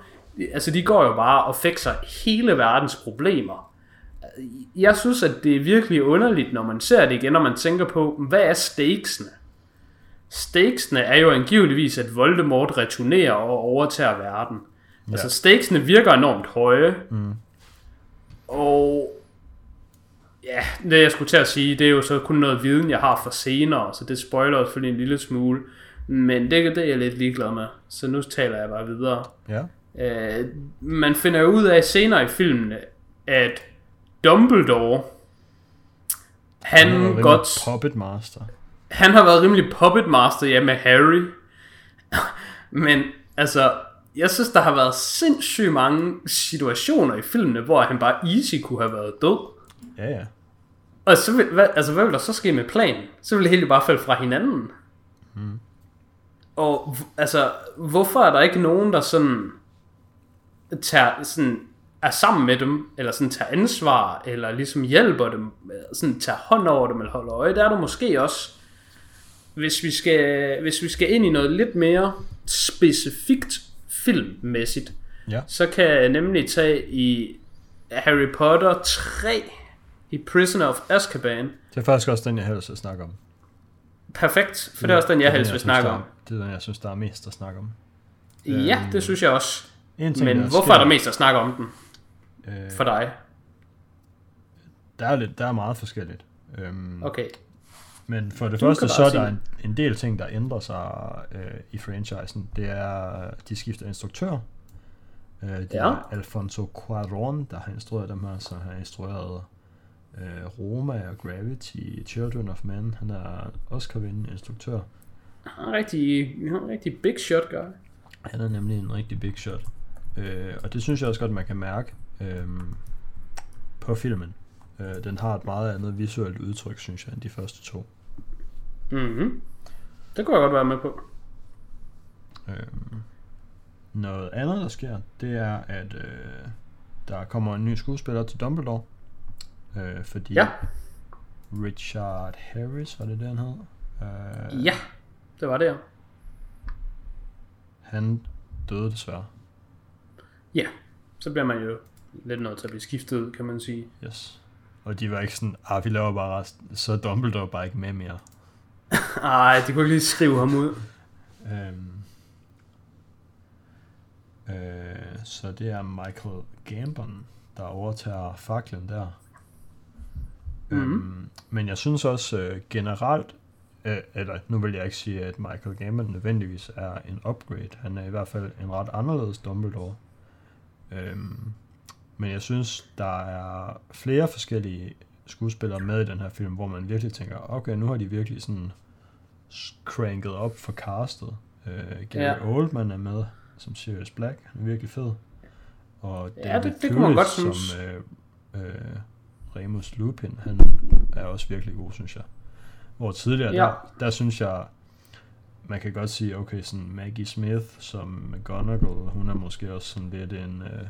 altså de går jo bare og fikser hele verdens problemer jeg synes, at det er virkelig underligt, når man ser det igen, og man tænker på, hvad er stakesene? Stakesene er jo angiveligvis, at Voldemort returnerer og overtager verden. Ja. Altså stakesene virker enormt høje. Mm. Og ja, det jeg skulle til at sige, det er jo så kun noget viden, jeg har for senere, så det spoiler selvfølgelig en lille smule. Men det, det er jeg lidt ligeglad med, så nu taler jeg bare videre. Ja. Øh, man finder jo ud af senere i filmene, at Dumbledore, han, han godt... Puppet Master. Han har været rimelig Puppet Master, ja, med Harry. [LAUGHS] Men altså, jeg synes, der har været sindssygt mange situationer i filmene, hvor han bare easy kunne have været død. Ja, ja. Og så vil, hvad, altså, hvad vil der så ske med planen? Så vil det hele bare falde fra hinanden. Hmm. Og altså, hvorfor er der ikke nogen, der sådan tager sådan er sammen med dem, eller sådan tager ansvar, eller ligesom hjælper dem, sådan tager hånd over dem, eller holder øje, der er du måske også, hvis vi skal, hvis vi skal ind i noget lidt mere specifikt filmmæssigt, ja. så kan jeg nemlig tage i Harry Potter 3 i Prisoner of Azkaban. Det er faktisk også den, jeg helst vil snakke om. Perfekt, for det er også den, jeg helst vil snakke om. Det er den, jeg synes, der er mest at snakke om. Ja, det synes jeg også. En ting, Men hvorfor sker, er der mest at snakke om den? Øh, For dig? Der er, lidt, der er meget forskelligt. Øhm, okay. Men for det du første, så er der en, en del ting, der ændrer sig øh, i franchisen. Det er, de skifter instruktør. Øh, det ja. er Alfonso Cuarón, der har instrueret dem her, så han har instrueret øh, Roma og Gravity, Children of Men. Han er Oscar-vindende instruktør. Han er rigtig, han er en rigtig big shot guy. Han er nemlig en rigtig big shot. Øh, og det synes jeg også godt, man kan mærke øhm, på filmen. Øh, den har et meget andet visuelt udtryk, synes jeg, end de første to. Mhm. Det kunne jeg godt være med på. Øhm, noget andet, der sker, det er, at øh, der kommer en ny skuespiller til Dumbledore. Øh, fordi ja. Richard Harris, var det det, han hed? Øh, ja, det var det, ja. Han døde desværre. Ja, så bliver man jo lidt noget til at blive skiftet kan man sige. Yes. Og de var ikke sådan, ah, vi laver bare resten, så er Dumbledore bare ikke med mere. [LAUGHS] Ej, de kunne ikke lige skrive ham ud. øhm, øh, så det er Michael Gambon, der overtager faklen der. Mm-hmm. Øhm, men jeg synes også øh, generelt, øh, eller nu vil jeg ikke sige, at Michael Gambon nødvendigvis er en upgrade. Han er i hvert fald en ret anderledes Dumbledore. Øhm, men jeg synes, der er flere forskellige skuespillere med i den her film, hvor man virkelig tænker, okay, nu har de virkelig sådan cranket op for castet. Øh, Gary ja. Oldman er med som Sirius Black, han er virkelig fed. Og ja, David det, det kunne man godt som øh, øh, Remus Lupin, han er også virkelig god, synes jeg. Hvor tidligere, ja. der, der synes jeg, man kan godt sige, okay, sådan Maggie Smith som McGonagall, hun er måske også sådan lidt en, øh,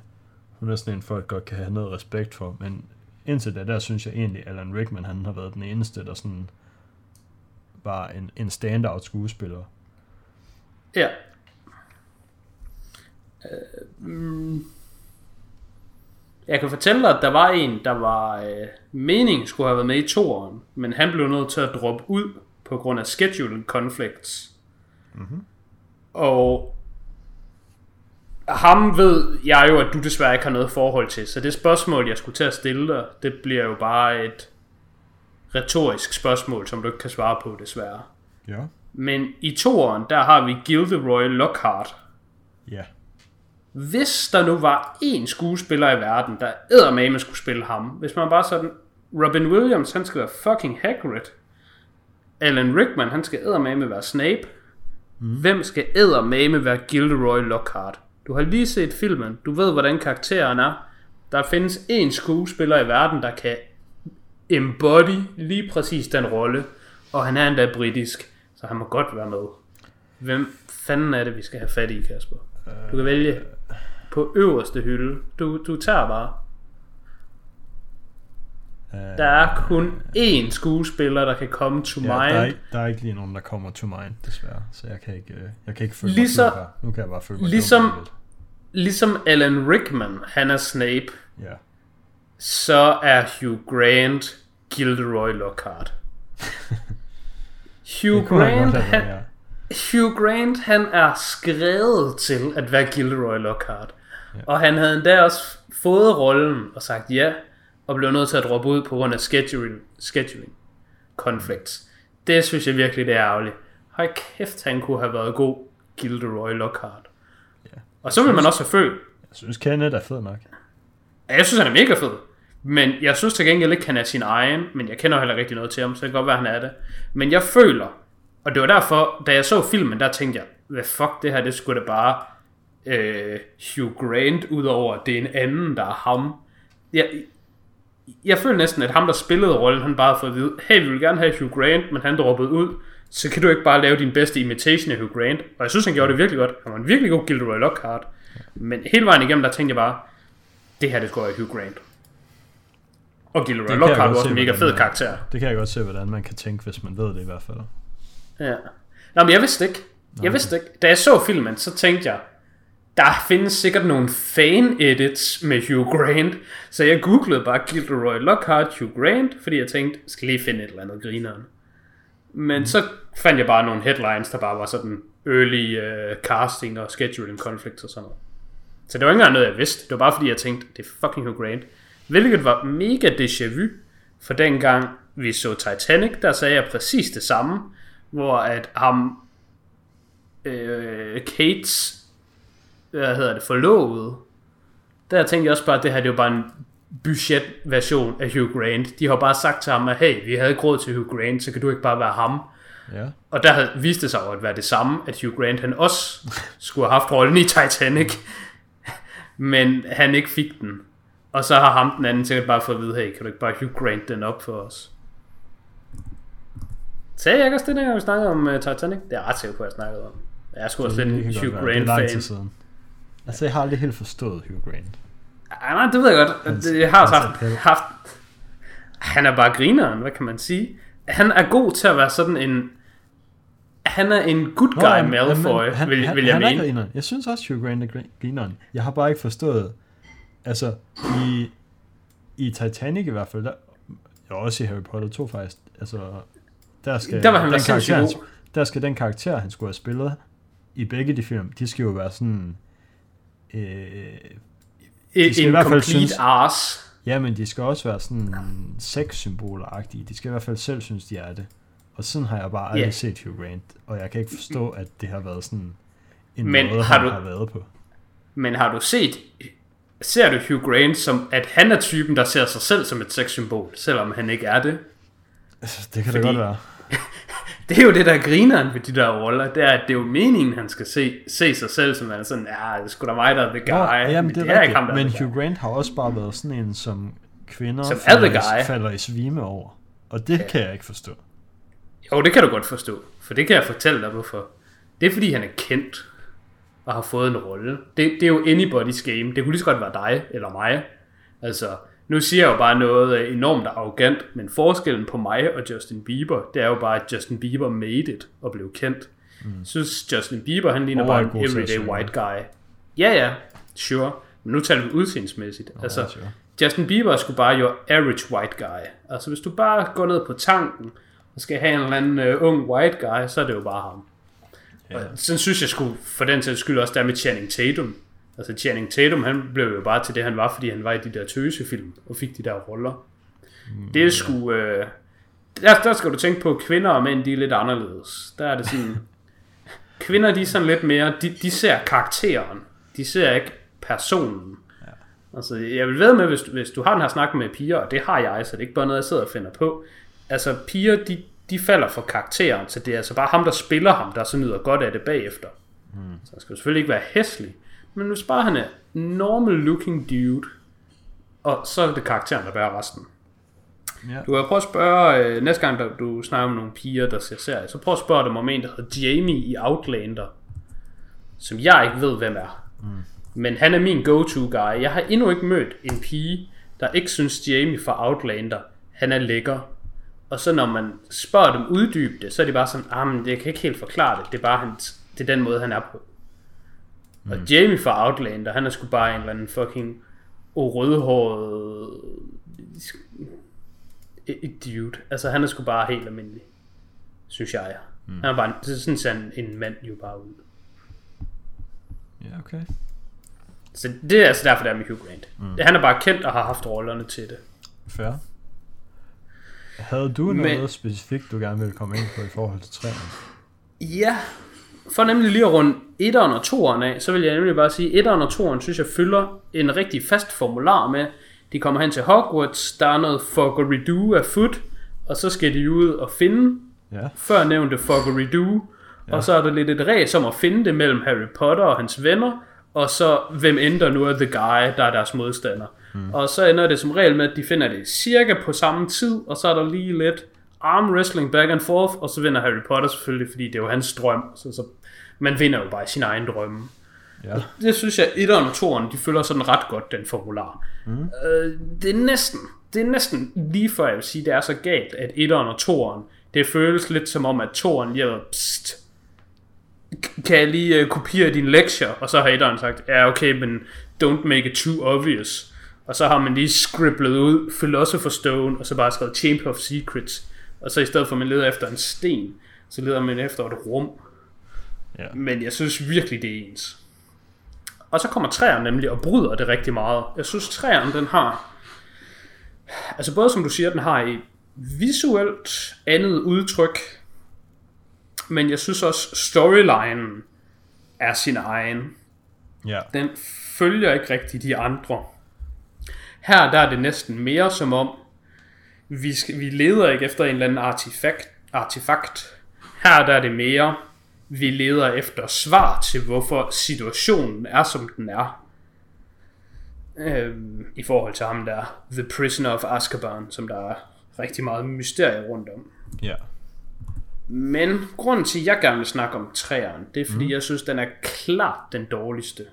hun er sådan en, folk godt kan have noget respekt for, men indtil da, der synes jeg egentlig, Alan Rickman, han har været den eneste, der sådan var en, en standout skuespiller. Ja. Øh, mm. Jeg kan fortælle dig, at der var en, der var øh, mening skulle have været med i toeren, men han blev nødt til at droppe ud på grund af scheduling conflicts. Mm-hmm. Og ham ved jeg jo, at du desværre ikke har noget forhold til, så det spørgsmål, jeg skulle til at stille dig, det bliver jo bare et retorisk spørgsmål, som du ikke kan svare på, desværre. Ja. Men i toeren, der har vi Gilderoy Lockhart. Ja. Hvis der nu var én skuespiller i verden, der eddermame skulle spille ham, hvis man bare sådan, Robin Williams, han skal være fucking Hagrid. Alan Rickman, han skal eddermame være Snape. Mm. Hvem skal eddermame være Gilderoy Lockhart? Du har lige set filmen, du ved, hvordan karakteren er. Der findes én skuespiller i verden, der kan embody lige præcis den rolle, og han er endda britisk, så han må godt være med. Hvem fanden er det, vi skal have fat i, Kasper? Du kan vælge på øverste hylde. Du, du tager bare. Der er kun én skuespiller, der kan komme to Ja, mind. der, er ikke, der er ikke lige nogen, der kommer to mind, desværre. Så jeg kan ikke, øh, jeg kan ikke følge Ligesom- mig her. Nu kan jeg bare følge mig ligesom-. Ligesom Alan Rickman, han er Snape, Ja. så er Hugh Grant Gilderoy Lockhart. [LAUGHS] Hugh han Grant, have han, været, Hugh Grant, han er skrevet til at være Gilderoy Lockhart. Ja. Og han havde endda også fået rollen og sagt ja, og blev nødt til at droppe ud på grund af scheduling, scheduling conflicts. Det synes jeg virkelig, det er ærgerligt. Hold kæft, han kunne have været god Gilderoy Lockhart. Og så vil man også have følt, Jeg synes, Kenneth er fed nok. Ja, Jeg synes, han er mega fed. Men jeg synes til gengæld ikke, han er sin egen. Men jeg kender heller rigtig noget til ham, så det kan godt være, han er det. Men jeg føler, og det var derfor, da jeg så filmen, der tænkte jeg, hvad fuck, det her, det skulle da bare øh, Hugh Grant, udover det er en anden, der er ham. Jeg, jeg føler næsten, at ham, der spillede rollen, han bare har fået at vide, hey, vi vil gerne have Hugh Grant, men han droppede ud, så kan du ikke bare lave din bedste imitation af Hugh Grant. Og jeg synes, han gjorde det virkelig godt. Han var en virkelig god Gilderoy Lockhart. Men hele vejen igennem, der tænkte jeg bare, det her, det skulle være Hugh Grant. Og Gilderoy jeg Lockhart var også en mega fed det er. karakter. Det kan jeg godt se, hvordan man kan tænke, hvis man ved det i hvert fald. Ja. Nå, men jeg vidste ikke. Jeg vidste ikke. Da jeg så filmen, så tænkte jeg, der findes sikkert nogle fan-edits med Hugh Grant. Så jeg googlede bare Gilderoy Lockhart, Hugh Grant, fordi jeg tænkte, skal lige finde et eller andet grineren. Men så fandt jeg bare nogle headlines, der bare var sådan early uh, casting og scheduling conflicts og sådan noget. Så det var ikke engang noget, jeg vidste. Det var bare fordi, jeg tænkte, det er fucking Hugh Grant. Hvilket var mega déjà vu, for dengang vi så Titanic, der sagde jeg præcis det samme, hvor at ham, øh, Kates, hvad hedder det, forlovede, der tænkte jeg også bare, at det her det var bare en budgetversion af Hugh Grant. De har bare sagt til ham, at hey, vi havde ikke råd til Hugh Grant, så kan du ikke bare være ham. Ja. Og der havde, viste det sig jo at være det samme, at Hugh Grant han også [LAUGHS] skulle have haft rollen i Titanic, men han ikke fik den. Og så har ham den anden sikkert bare fået at vide, hey, kan du ikke bare Hugh Grant den op for os? Sagde jeg ikke også det, dengang vi snakkede om uh, Titanic? Det er jeg ret sikker på, at jeg snakkede om. Jeg er sgu også lidt en Hugh Grant-fan. Altså, jeg har aldrig helt forstået Hugh Grant. Ja, nej, det ved jeg godt. Hans- Det- Jeg har også hans haft, appel. haft... Han er bare grineren, hvad kan man sige? Han er god til at være sådan en... Han er en good guy jamen, Malfoy, jamen, han, vil, han, vil jeg han er mene. grineren. Jeg synes også, Hugh Grant er grin- grineren. Jeg har bare ikke forstået... Altså, i, i Titanic i hvert fald, der, ja, også i Harry Potter 2 faktisk, altså, der skal, Der var han den karakter, god. der skal den karakter, han skulle have spillet i begge de film, de skal jo være sådan... Øh, En, skal i en hvert fald complete synes- arse. ja, men de skal også være sådan sexsymboler-agtige. De skal i hvert fald selv synes, de er det. Og sådan har jeg bare aldrig Ja. set Hugh Grant, og jeg kan ikke forstå, at det har været sådan en Men måde, har du- har været på. Men har du set... Ser du Hugh Grant som, at han er typen, der ser sig selv som et sexsymbol, selvom han ikke er det? Altså, det kan Fordi- da godt være. [LAUGHS] [LAUGHS] Det er jo det, der er grineren ved de der roller, det er, at det er jo meningen, han skal se, se sig selv som er sådan, ja, det er sgu da mig, der er the guy. Nå, jamen, men det er, ham, der rigtigt. er Men. Hugh Grant har også bare været sådan en, som kvinder Som er falder, guy. i, falder i svime over. Og det kan jeg ikke forstå. Jo, det kan du godt forstå, for det kan jeg fortælle dig, hvorfor. Det er, fordi han er kendt og har fået en rolle. Det, det er jo anybody's game. Det kunne lige så godt være dig eller mig. Altså, Nu siger jeg jo bare noget øh, enormt arrogant, men forskellen på mig og Justin Bieber, det er jo bare, at Justin Bieber made it og blev kendt. Mm. Synes, Justin Bieber, han ligner Og bare en everyday white guy. Ja, ja, sure. Men nu taler vi udseendsmæssigt. Ja, altså, sure. Justin Bieber er sgu bare your average white guy. Altså, hvis du bare går ned på tanken og skal have en eller anden uh, ung white guy, så er det jo bare ham. Ja. Og sådan synes jeg skulle for den sags skyld også der med Channing Tatum. Altså Channing Tatum, han blev jo bare til det, han var, fordi han var i de der tøsefilm og fik de der roller. Mm, det sgu... Øh, der, der skal du tænke på, at kvinder og mænd, de er lidt anderledes. Der er det sådan... [LAUGHS] kvinder, de er sådan lidt mere... De, de ser karakteren. De ser ikke personen. Ja. Altså, jeg vil ved med, hvis, du- hvis du har den her snak med piger, og det har jeg, så det er ikke bare noget, jeg sidder og finder på. Altså, piger, de, de falder for karakteren, så det er altså bare ham, der spiller ham, der så nyder godt af det bagefter. Mm. Så han skal jo selvfølgelig ikke være hæslig, men hvis bare han er normal looking dude, og så er det karakteren, der bærer resten. Ja. Du kan prøve at spørge, øh, næste gang der, du snakker om nogle piger, der ser serier, så prøv at spørge dem om en, der hedder Jamie i Outlander, som jeg ikke ved, hvem er. Mm. Men han er min go-to guy. Jeg har endnu ikke mødt en pige, der ikke synes Jamie fra Outlander, han er lækker. Og så når man spørger dem uddybe det, så er de bare sådan, ah, men jeg kan ikke helt forklare det. Det er bare hans, det er den måde, han er på. Mm. Og Jamie fra Outlander, han er sgu bare en eller anden fucking rødhåret et dude. Altså, han er sgu bare helt almindelig. Synes jeg. Mm. Han er bare, er sådan ser en, en mand jo bare ud. ja, okay. Så det er altså derfor, det er med Hugh Grant. Mm. Han er bare kendt og har haft rollerne til det. Fair. Havde du Men- noget specifikt, du gerne ville komme ind på i forhold til træerne? Ja, for nemlig lige at runde 1'eren og 2'eren af, så vil jeg nemlig bare sige, 1'eren og 2'eren synes jeg fylder en rigtig fast formular med. De kommer hen til Hogwarts, der er noget fuckery-do af foot, og så skal de ud og finde Ja. før nævnte fuckery-do, ja. og så er der lidt et ræs om at finde det mellem Harry Potter og hans venner, og så hvem end der nu er the guy, der er deres modstander. Mm. Og så ender det som regel med, at de finder det cirka på samme tid, og så er der lige lidt arm wrestling back and forth, og så vinder Harry Potter selvfølgelig, fordi det er jo hans drøm, så, så man vinder jo bare sin egen drømme. Ja. Det synes jeg, 1'eren og 2'eren, de følger sådan ret godt den formular. Mm. Øh, det er næsten, det er næsten lige før jeg vil sige, det er så galt, at 1'eren og 2'eren, det føles lidt som om, at 2'eren lige har pst, kan jeg lige uh, kopiere dine lektier? Og så har 1'eren sagt, ja okay, men don't make it too obvious. Og så har man lige scribblet ud Philosopher's Stone, og så bare skrevet Chamber of Secrets. Og så i stedet for at man leder efter en sten, så leder man efter et rum. Ja. Men jeg synes virkelig, det er ens. Og så kommer træerne nemlig og bryder det rigtig meget. Jeg synes, træerne, den har... Altså både som du siger, den har et visuelt andet udtryk, men jeg synes også, storylinen er sin egen. Ja. Den følger ikke rigtig de andre. Her der er det næsten mere som om, vi, skal, vi leder ikke efter en eller anden artefakt, artefakt. Her der er det mere, vi leder efter svar til, hvorfor situationen er, som den er. Øhm, I forhold til ham der, The Prisoner of Azkaban, som der er rigtig meget mysterie rundt om. Ja. Men grunden til, at jeg gerne vil snakke om træeren, det er fordi, mm. jeg synes, den er klart den dårligste.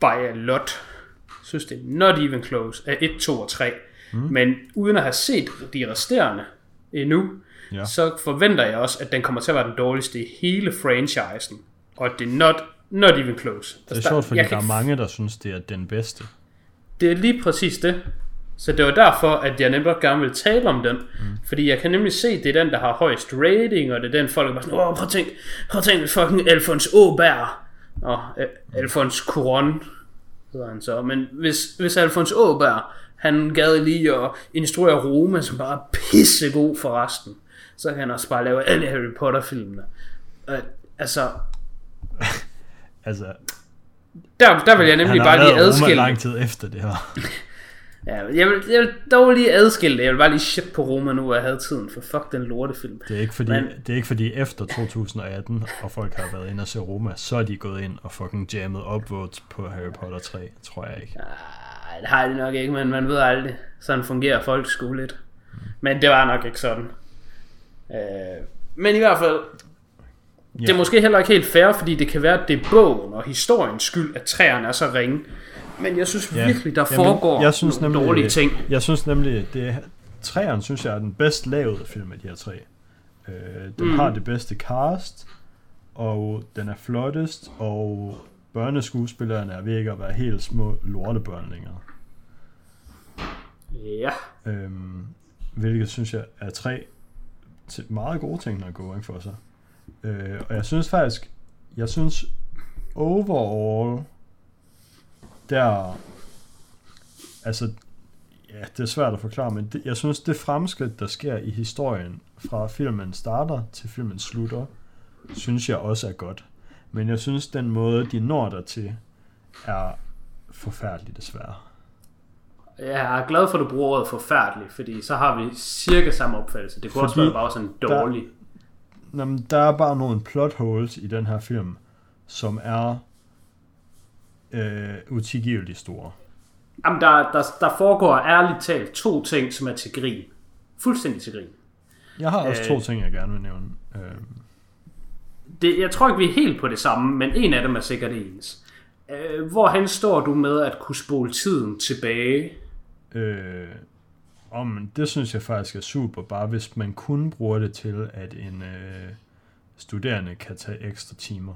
By a lot. Jeg synes, det er not even close af 1, 2 og 3. Mm. Men uden at have set de resterende endnu, Ja. så forventer jeg også, at den kommer til at være den dårligste i hele franchisen. Og det er not, not even close. Det er sjovt, fordi der er mange, der synes, det er den bedste. det er lige præcis det. Så det var derfor, at jeg nemlig gerne vil tale om den. Mm. Fordi jeg kan nemlig se, at det er den, der har højst rating, og det er den, folk er bare sådan, åh, prøv at tænk, prøv at tænk, fucking Alfons Åberg. Nå, øh, Alfons Curon hedder han så. Men hvis, hvis Alfons Åberg, han gad lige at instruere Roma, som bare er pissegod for resten, så kan han også bare lave alle Harry Potter-filmene. Øh, altså, [LAUGHS] Altså, der, der vil jeg nemlig han bare lige adskille lang tid efter det her. [LAUGHS] Ja, jeg vil, jeg vil dog lige adskille det. Jeg vil bare lige shit på Roma nu, hvor jeg havde tiden, for fuck den lortefilm. Det er ikke fordi, Men- det er ikke fordi efter 2018, og folk har været inde og se Roma, så er de gået ind og fucking jammet upvotes på Harry Potter 3, tror jeg ikke. Ej, det har de nok ikke, men man ved aldrig. Sådan fungerer folk sgu lidt. Men det var nok ikke sådan. Øh, men i hvert fald, Ja. det er måske heller ikke helt fair, fordi det kan være, at det er bogen og historiens skyld, at træerne er så ringe. Men jeg synes Ja. virkelig, der Jamen, foregår jeg synes nogle nemlig- dårlige ting. Jeg synes nemlig, det er, træeren synes jeg er den bedst lavede film af de her tre. Øh, den Mm. har det bedste cast, og den er flottest, og børneskuespillerne er ved ikke at være helt små lortebørn længere. Ja. Øhm, hvilket synes jeg er tre til meget gode ting, når going for sig. Øh, og jeg synes faktisk, jeg synes overall, der, altså, ja, det er svært at forklare, men det, jeg synes, det fremskridt, der sker i historien, fra filmen starter til filmen slutter, synes jeg også er godt. Men jeg synes, den måde, de når der til, er forfærdelig desværre. Jeg er glad for, at du bruger ordet forfærdelig, fordi så har vi cirka samme opfattelse. Det kunne også Fordi være bare sådan dårlig. Nå, men der er bare nogle plot holes i den her film, som er øh, utilgiveligt store. Jamen, der, der, der foregår ærligt talt to ting, som er til grin. Fuldstændig til grin. Jeg har også Øh. to ting, jeg gerne vil nævne. Øh, Det, jeg tror ikke, vi er helt på det samme, men en af dem er sikkert ens. Øh, hvorhen står du med at kunne spole tiden tilbage? Øh, om, det synes jeg faktisk er super, bare hvis man kun bruger det til, at en øh, studerende kan tage ekstra timer.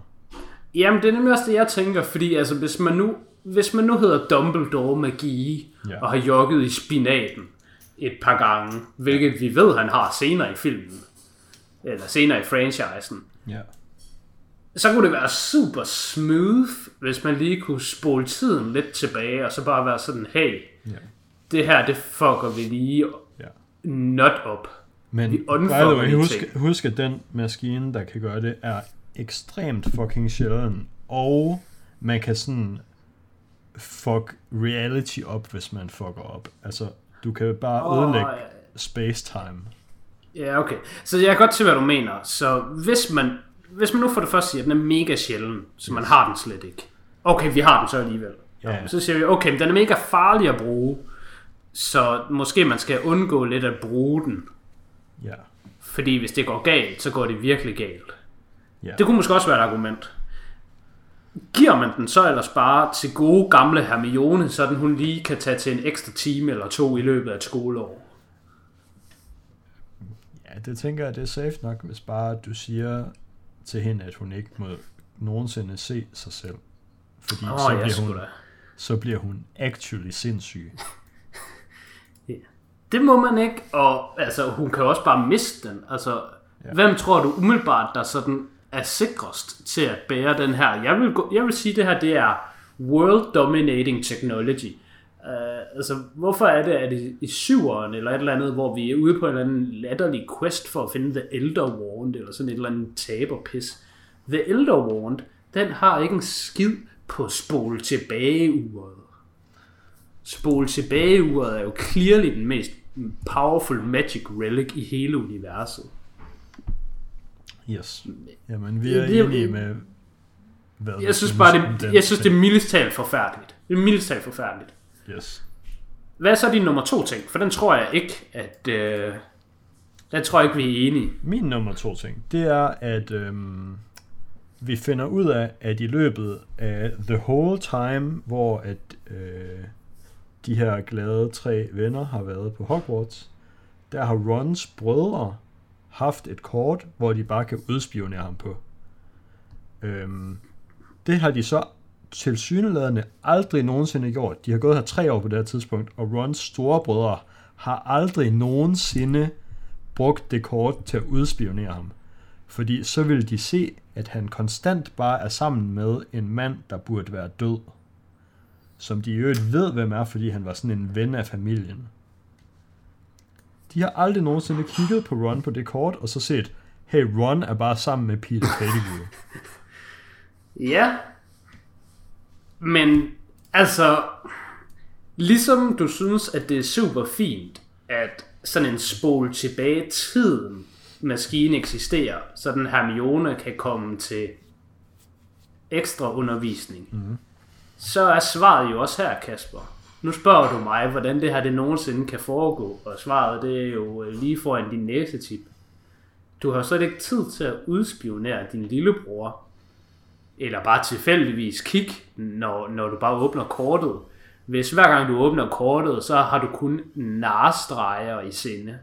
Jamen, det er nemlig også det, jeg tænker, fordi altså, hvis man nu, hvis man nu hedder Dumbledore Magi, Ja. og har jogget i spinaten et par gange, hvilket vi ved, han har senere i filmen, eller senere i franchisen, Ja. så kunne det være super smooth, hvis man lige kunne spole tiden lidt tilbage, og så bare være sådan, hey, ja. Det her, det fucker vi lige ja. not op. Men Vi by the way, husk, husk, at den maskine, der kan gøre det, er ekstremt fucking sjælden. Og man kan sådan fuck reality op, hvis man fucker op. Altså, du kan bare ødelægge Og, space-time. Ja, okay. Så jeg kan godt til, hvad du mener. Så hvis man, hvis man nu for det første siger, at den er mega sjælden, så man har den slet ikke. Okay, vi har den så alligevel. Ja, ja. Så siger vi, okay, men den er mega farlig at bruge, så måske man skal undgå lidt at bruge den. Ja. Fordi hvis det går galt, så går det virkelig galt. Ja. Det kunne måske også være et argument. Giver man den så ellers bare til gode gamle Hermione, så den hun lige kan tage til en ekstra time eller to i løbet af et skoleår? ja, det tænker jeg, det er safe nok, hvis bare du siger til hende, at hun ikke må nogensinde se sig selv. Fordi Åh, så, ja, bliver sgu hun, så bliver hun actually sindssyg. Det må man ikke, og altså, hun kan også bare miste den. Altså, ja. Hvem tror du umiddelbart, der sådan er sikrest til at bære den her? Jeg vil, gå, jeg vil sige, at det her det er world dominating technology. Uh, altså, hvorfor er det, at i, i syveren eller et eller andet, hvor vi er ude på en eller anden latterlig quest for at finde The Elder Wand, eller sådan et eller andet taberpis. The Elder Wand, den har ikke en skid på spol tilbage uret. Spol tilbage uret er jo clearly den mest powerful magic relic i hele universet. Yes. Jamen, vi er Det enige med, hvad Jeg synes bare, det, jeg synes, det er mildest talt forfærdeligt. Det er mildest talt forfærdeligt. Yes. Hvad er så din nummer to ting? For den tror jeg ikke, at... Øh, den tror jeg ikke, vi er enige. Min nummer to ting, det er, at øhm, vi finder ud af, at i løbet af the whole time, hvor at øh, de her glade tre venner har været på Hogwarts, der har Rons brødre haft et kort, hvor de bare kan udspionere ham på. Øhm, det har de så tilsyneladende aldrig nogensinde gjort. De har gået her tre år på det her tidspunkt, og Rons store brødre har aldrig nogensinde brugt det kort til at udspionere ham. Fordi så vil de se, at han konstant bare er sammen med en mand, der burde være død. Som de i øvrigt ved, hvem er, fordi han var sådan en ven af familien. De har aldrig nogensinde kigget på Ron på det kort, og så set, hey, Ron er bare sammen med Peter [LAUGHS] Pettigrew. Ja. Men altså, ligesom du synes, at det er super fint, at sådan en spol tilbage tiden maskine eksisterer, så den Hermione kan komme til ekstra undervisning, mm så er svaret jo også her, Kasper. Nu spørger du mig, hvordan det her det nogensinde kan foregå, og svaret det er jo øh, lige foran din næsetip. Du har slet ikke tid til at udspionere din lillebror, eller bare tilfældigvis kigge, når, når du bare åbner kortet. Hvis hver gang du åbner kortet, så har du kun narstreger i sinde.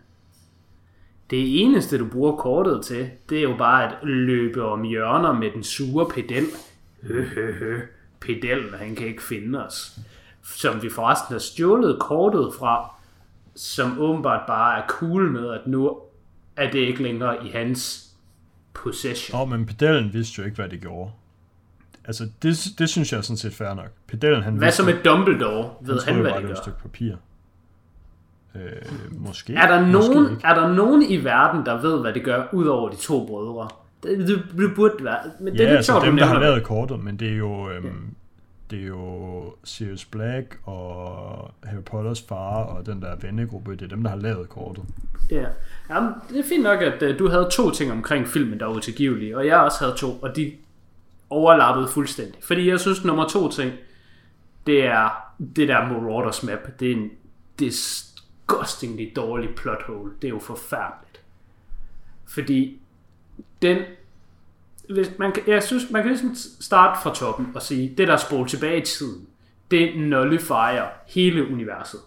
Det eneste, du bruger kortet til, det er jo bare at løbe om hjørner med den sure pedel. Høhøhø. Pedellen, han kan ikke finde os. Som vi forresten har stjålet kortet fra, som åbenbart bare er cool med, at nu er det ikke længere i hans possession. Åh, oh, men pedellen vidste jo ikke, hvad det gjorde. Altså, det, det synes jeg er sådan set fair nok. Pedellen, han Hvad så med Dumbledore? Ved han, han hvad det det var et gør? stykke papir. Øh, måske. Er der, måske nogen, ikke. er der nogen i verden, der ved, hvad det gør, udover de to brødre? Det, det, burde være. Men det Ja, er lidt altså sjovt, dem, der har lavet kortet, men det er jo... Øhm, det er jo Sirius Black og Harry Potters far og den der vennegruppe, det er dem, der har lavet kortet. Ja. Jamen, det er fint nok, at uh, du havde to ting omkring filmen, der var utilgivelige, og jeg også havde to, og de overlappede fuldstændig. Fordi jeg synes, nummer to ting, det er det der Marauders map. Det er en disgustingly dårlig plot hole. Det er jo forfærdeligt. Fordi den hvis man, jeg synes, man kan ligesom starte fra toppen og sige, det der spole tilbage i tiden, det nullifier hele universet.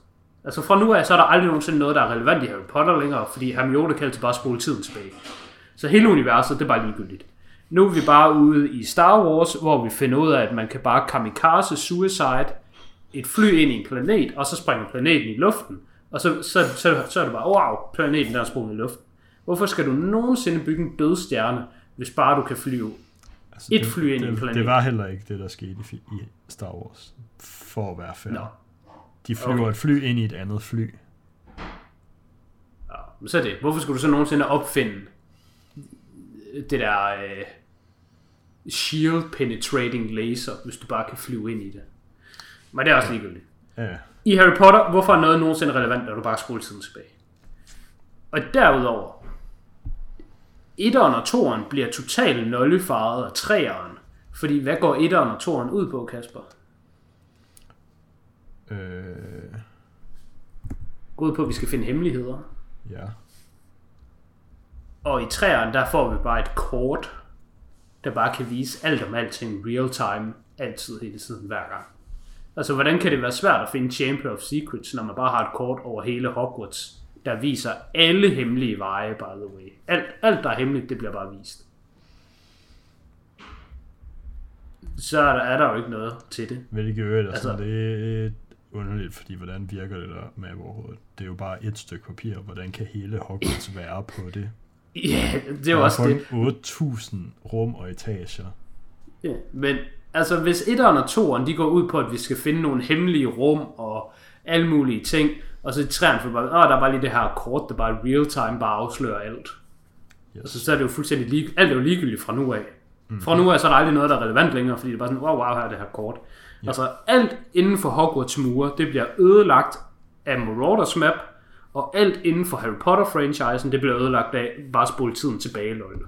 Altså fra nu af, så er der aldrig nogensinde noget, der er relevant i Harry Potter længere, fordi Hermione kan altid bare spole tiden tilbage. Så hele universet, det er bare ligegyldigt. Nu er vi bare ude i Star Wars, hvor vi finder ud af, at man kan bare kamikaze suicide et fly ind i en planet, og så springer planeten i luften, og så, så, så, så er det bare, wow, planeten der er sprunget i luften. Hvorfor skal du nogensinde bygge en død stjerne, hvis bare du kan flyve Altså, Et det, fly ind i en det, planet. det var heller ikke det, der skete i, i Star Wars, for at være fair. Nå. De flyver Okay. et fly ind i et andet fly. Ja, men så er det. Hvorfor skulle du så nogensinde opfinde det der øh, shield penetrating laser, hvis du bare kan flyve ind i det? Men det er også ligegyldigt. Ja, I Harry Potter, hvorfor er noget nogensinde relevant, når du bare spoler tiden tilbage? Og derudover, etteren og toeren bliver totalt nullifieret af treeren. Fordi hvad går etteren og toeren ud på, Kasper? øh, Går ud på, at vi skal finde hemmeligheder. ja. Og i træerne, der får vi bare et kort, der bare kan vise alt om alting real time, altid, hele tiden, hver gang. Altså, hvordan kan det være svært at finde Chamber of Secrets, når man bare har et kort over hele Hogwarts, der viser alle hemmelige veje, by the way. Alt, alt der er hemmeligt, det bliver bare vist. Så er der, er der jo ikke noget til det. Hvilket øvrigt er Altså- sådan lidt underligt, fordi hvordan virker det der med overhovedet? Det er jo bare et stykke papir. Hvordan kan hele Hogwarts [LAUGHS] være på det? Ja, det er jo også det. kun 8.000 rum og etager. Ja, men altså hvis etteren og toeren, de går ud på, at vi skal finde nogle hemmelige rum og alle mulige ting, og så i træerne for bare, åh, der er bare lige det her kort, der bare real time bare afslører alt. Yes. Altså, så er det jo fuldstændig lig, alt er jo ligegyldigt fra nu af. Mm. Fra nu af, så er der aldrig noget, der er relevant længere, fordi det er bare sådan, wow, wow, her er det her kort. Ja. Altså, alt inden for Hogwarts mure, det bliver ødelagt af Marauders Map, og alt inden for Harry Potter-franchisen, det bliver ødelagt af bare spole tiden tilbage, lol.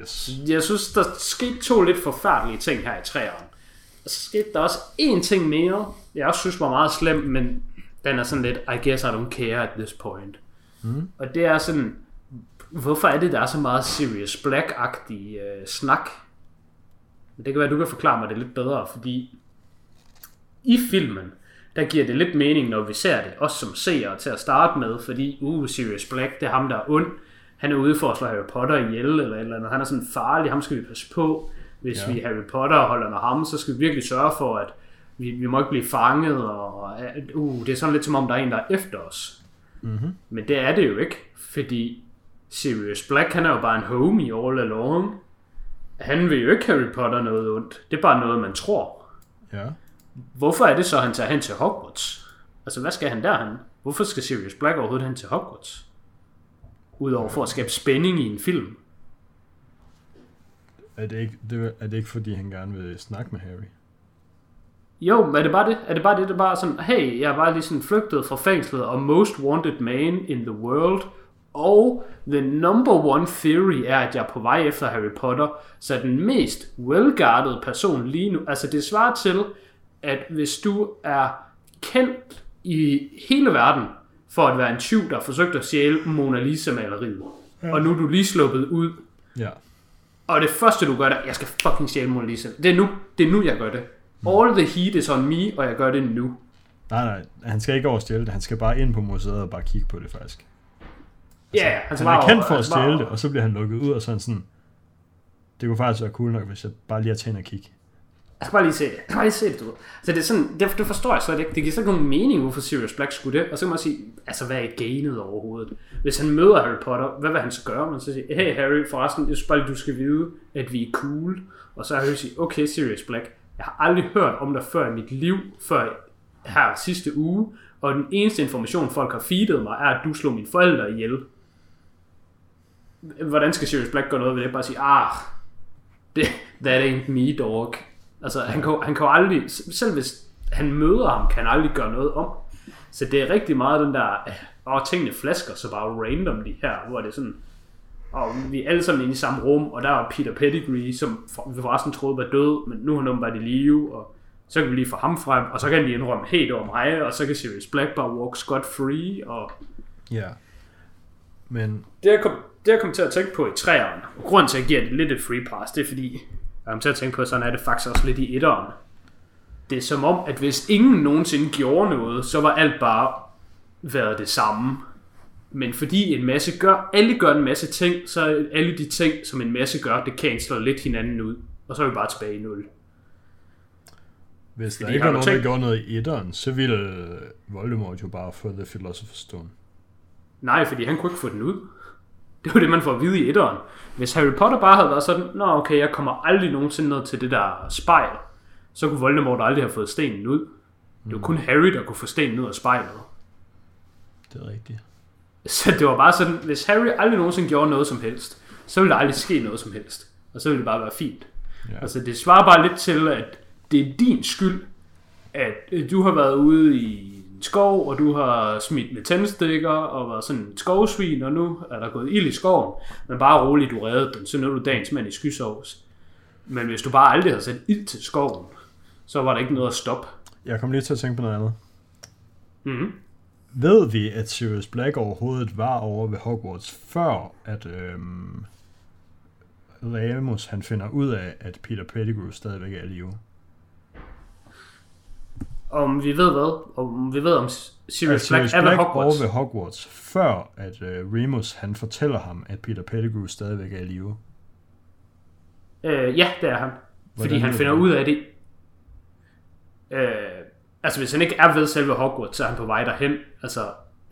Yes. Jeg synes, der skete to lidt forfærdelige ting her i træerne. Og så skete der også en ting mere, jeg også synes var meget slem, men den er sådan lidt, I guess I don't care at this point. Mm. Og det er sådan, hvorfor er det, der er så meget Sirius Black-agtig øh, snak? Det kan være, du kan forklare mig det lidt bedre, fordi i filmen, der giver det lidt mening, når vi ser det, også som seere til at starte med, fordi, uh, Sirius Black, det er ham, der er ond. Han er ude for at slå Harry Potter ihjel, eller eller andet. Han er sådan farlig, ham skal vi passe på. Hvis Ja. vi Harry Potter holder med ham, så skal vi virkelig sørge for, at vi, vi må ikke blive fanget, og uh, det er sådan lidt som om, der er en, der er efter os. Mm-hmm. Men det er det jo ikke, fordi Sirius Black, han er jo bare en homie all along. Han vil jo ikke Harry Potter noget ondt. Det er bare noget, man tror. Ja. Hvorfor er det så, han tager hen til Hogwarts? Altså, hvad skal han derhen? Hvorfor skal Sirius Black overhovedet hen til Hogwarts? Udover for at skabe spænding i en film. Er det, ikke, det, er det ikke, fordi han gerne vil snakke med Harry? Jo, men er det bare det? Er det bare det, der bare sådan, hey, jeg er bare lige sådan flygtet fra fængslet, og most wanted man in the world, og the number one theory er, at jeg er på vej efter Harry Potter, så den mest well person lige nu, altså det svarer til, at hvis du er kendt i hele verden for at være en tyv, der har forsøgt at stjæle Mona Lisa-maleriet, og nu er du lige sluppet ud, Ja. Og det første du gør, det er, jeg skal fucking stjæle Mona Lisa. Det er nu, det er nu jeg gør det. All the heat is on me, og jeg gør det nu. Nej, nej, han skal ikke over at stjæle det. Han skal bare ind på museet og bare kigge på det, faktisk. Ja, ja, Han skal er kendt for han at bare stjæle det, og så bliver han lukket ud, og sådan sådan... Det kunne faktisk være cool nok, hvis jeg bare lige har tændt og kigge. Jeg skal bare lige se det. Jeg skal bare lige se det, du ved. Så det er sådan, det, det forstår jeg slet ikke. Det giver slet ikke nogen mening, hvorfor Sirius Black skulle det. Og så kan man sige, altså hvad er ganet overhovedet? Hvis han møder Harry Potter, hvad vil han så gøre? Man så siger, hey Harry, forresten, jeg synes bare du skal vide, at vi er cool. Og så har Harry sige, okay Sirius Black, jeg har aldrig hørt om dig før i mit liv, før her sidste uge. Og den eneste information, folk har feedet mig, er, at du slog mine forældre ihjel. Hvordan skal Sirius Black gøre noget ved det? Bare sige, ah, det, that ain't me, dog. Altså, han kan, han kan jo aldrig, selv hvis han møder ham, kan han aldrig gøre noget om. Så det er rigtig meget den der, ah, og tingene flasker så bare randomly her, hvor det er sådan, og vi er alle sammen inde i samme rum, og der er Peter Pettigrew, som vi forresten troede var død, men nu er han åbenbart i live, og så kan vi lige få ham frem, og så kan de indrømme helt over mig, og så kan Sirius Black bare walk scot free, og Ja. Men det jeg, kom, det jeg kom til at tænke på i træerne, og grunden til at jeg giver det lidt et free pass, det er fordi, jeg kom til at tænke på, at sådan er det faktisk også lidt i etteren. Det er som om, at hvis ingen nogensinde gjorde noget, så var alt bare været det samme. Men fordi en masse gør, alle gør en masse ting, så er alle de ting, som en masse gør, det canceler lidt hinanden ud. Og så er vi bare tilbage i nul. hvis der Fordi ikke var nogen, der gjorde noget i etteren, så ville Voldemort jo bare få The Philosopher's Stone. Nej, fordi han kunne ikke få den ud. Det var det, man får at vide i etteren. Hvis Harry Potter bare havde været sådan, Nå okay, jeg kommer aldrig nogensinde ned til det der spejl, så kunne Voldemort aldrig have fået stenen ud. Det var kun Harry, der kunne få stenen ud af spejlet. Det er rigtigt. Så det var bare sådan, hvis Harry aldrig nogensinde gjorde noget som helst, så ville der aldrig ske noget som helst. Og så ville det bare være fint. Ja. Altså det svarer bare lidt til, at det er din skyld, at øh, du har været ude i en skov, og du har smidt med tændstikker, og været sådan en skovsvin, og nu er der gået ild i skoven. Men bare roligt, du reddede den, så nu er du dagens mand i skysovs. Men hvis du bare aldrig havde sat ild til skoven, så var der ikke noget at stoppe. Jeg kom lige til at tænke på noget andet. Mm-hmm. Ved vi, at Sirius Black overhovedet var over ved Hogwarts, før at øhm, Remus han finder ud af, at Peter Pettigrew stadigvæk er i live? Om vi ved hvad? Om vi ved om Sirius At Black Sirius er ved Black Hogwarts. over ved Hogwarts, før at øh, Remus han fortæller ham, at Peter Pettigrew stadigvæk er i live. Øh, ja, det er han. Fordi Hvordan han ved finder det? ud af det. Øh, altså, hvis han ikke er ved selve Hogwarts, så er han på vej derhen. Altså,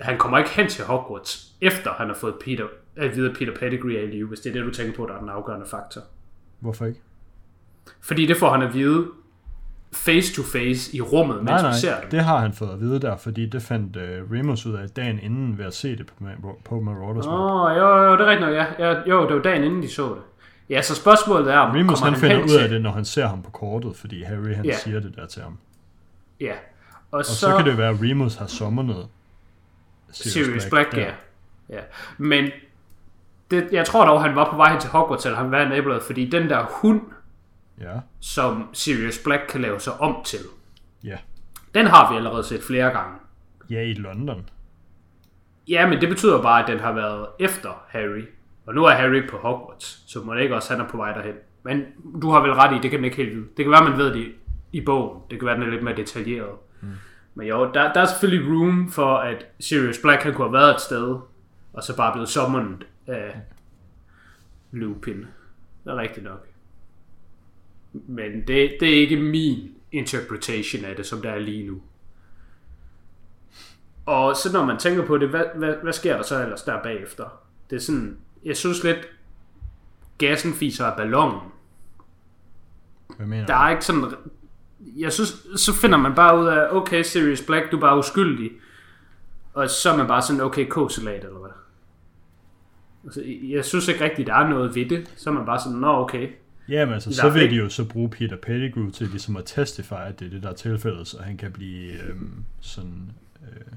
han kommer ikke hen til Hogwarts, efter han har fået Peter, at vide, at Peter Pettigrew er i live, hvis det er det, du tænker på, der er den afgørende faktor. Hvorfor ikke? Fordi det får han at vide face to face i rummet, mens Nej, vi ser nej, dem. det har han fået at vide der, fordi det fandt øh, Remus ud af dagen inden ved at se det på, på Marauders. Åh, oh, jo, jo, det er rigtigt nok, ja. ja. Jo, det var dagen inden de så det. Ja, så spørgsmålet er, om Remus kommer han finder ud af det, når han ser ham på kortet, fordi Harry han Ja. siger det der til ham. Ja. Og, Og så, så kan det være, at Remus har sommernet Sirius Black, der. ja. ja. Men det, jeg tror dog, han var på vej hen til Hogwarts, eller han var i nabolaget, fordi den der hund, Ja, som Sirius Black kan lave sig om til, ja. den har vi allerede set flere gange. Ja, i London. Ja, men det betyder bare, at den har været efter Harry. Og nu er Harry på Hogwarts, så må det ikke også, han er på vej derhen. Men du har vel ret i, det kan man ikke helt vide. Det kan være, man ved det i, bogen. Det kan være, den er lidt mere detaljeret. Mm. Men jo, der, der er selvfølgelig room for, at Sirius Black han kunne have været et sted, og så bare blevet summoned af Lupin. Det er rigtigt nok. Men det, det er ikke min interpretation af det, som der er lige nu. Og så når man tænker på det, hvad, hvad, hvad sker der så ellers der bagefter? Det er sådan, jeg synes lidt, gassen fiser af ballonen. Hvad mener Der er ikke sådan, jeg synes, så finder man bare ud af, okay, Sirius Black, du er bare uskyldig. Og så er man bare sådan, okay, k-salat eller hvad. Altså, jeg synes ikke rigtigt, der er noget ved det. Så er man bare sådan, nå okay. Jamen altså, så vil de jo så bruge Peter Pettigrew til ligesom at testify, at det er det, der er tilfældet, så han kan blive øhm, sådan... Øh,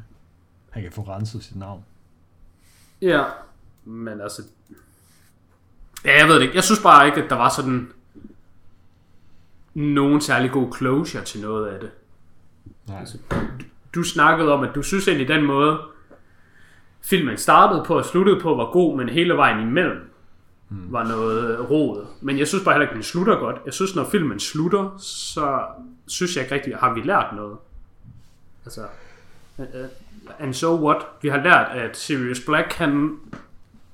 han kan få renset sit navn. Ja, men altså... Ja, jeg ved det ikke. Jeg synes bare ikke, at der var sådan nogen særlig god closure til noget af det. Nej. Altså, Du snakkede om, at du synes egentlig den måde, filmen startede på og sluttede på, var god, men hele vejen imellem mm. var noget rod. Men jeg synes bare heller ikke, den slutter godt. Jeg synes, når filmen slutter, så synes jeg ikke rigtigt, har vi lært noget. Altså, uh, and so what? Vi har lært, at Sirius Black, han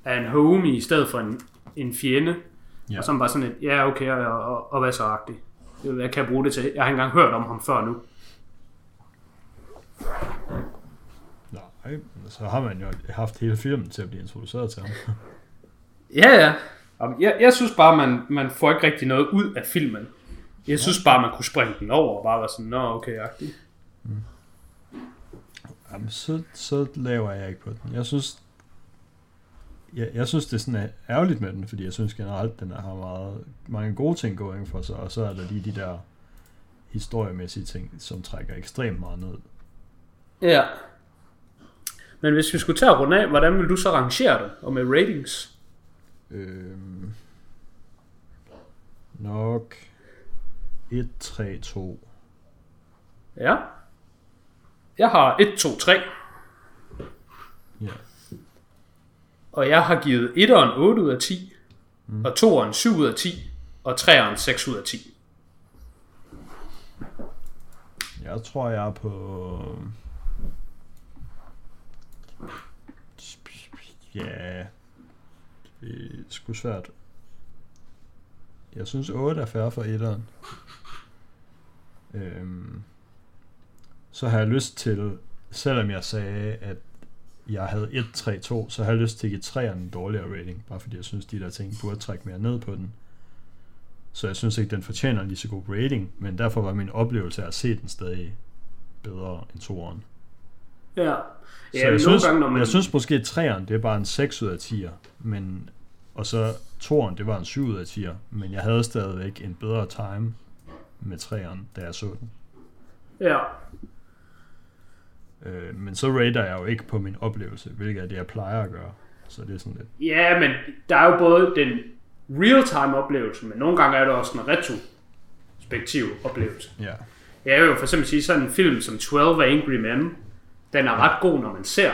er en homie i stedet for en, en fjende. Ja. Og er bare sådan et, ja okay, og, og, og hvad så agtigt? Hvad kan jeg bruge det til? Jeg har ikke engang hørt om ham før nu. Nej, så har man jo haft hele filmen til at blive introduceret til ham. ja, ja. Jeg, jeg synes bare, man, man får ikke rigtig noget ud af filmen. Jeg synes bare, man kunne springe den over og bare være sådan, nå, okay-agtig. Mm. Jamen, så, så laver jeg ikke på den. Jeg synes, jeg, jeg synes, det er sådan ærgerligt med den, fordi jeg synes generelt, den har meget, mange gode ting going for sig, og så er der lige de der historiemæssige ting, som trækker ekstremt meget ned. Ja. Men hvis vi skulle tage at runde af, hvordan vil du så rangere det, og med ratings? Øhm, nok 1, 3, 2. Ja. Jeg har 1, 2, 3. Ja. Og jeg har givet 1'eren 8 ud af 10, mm. og 2'eren 7 ud af 10, og 3'eren 6 ud af 10. Jeg tror, jeg er på... Ja, det er sgu svært. Jeg synes 8 er færre for 1'eren. Øhm, så har jeg lyst til, selvom jeg sagde, at jeg havde 1-3-2, så har jeg lyst til at give 3'eren en dårligere rating, bare fordi jeg synes, de der ting burde trække mere ned på den. Så jeg synes ikke, den fortjener en lige så god rating, men derfor var min oplevelse at se den stadig bedre end 2'eren. Ja. Så ja, jeg, synes, gange, når man... jeg synes måske, at 3'eren, det er bare en 6 ud af 10'er, men, og så 2'eren, det var en 7 ud af 10'er, men jeg havde stadigvæk en bedre time med 3'eren, da jeg så den. Ja. Øh, men så rater jeg jo ikke på min oplevelse, hvilket er det, jeg plejer at gøre. Så det er sådan lidt... Ja, men der er jo både den real-time oplevelse, men nogle gange er der også en retrospektiv oplevelse. Ja. Jeg vil jo for eksempel sige sådan en film som 12 Angry Men, den er ret god, når man ser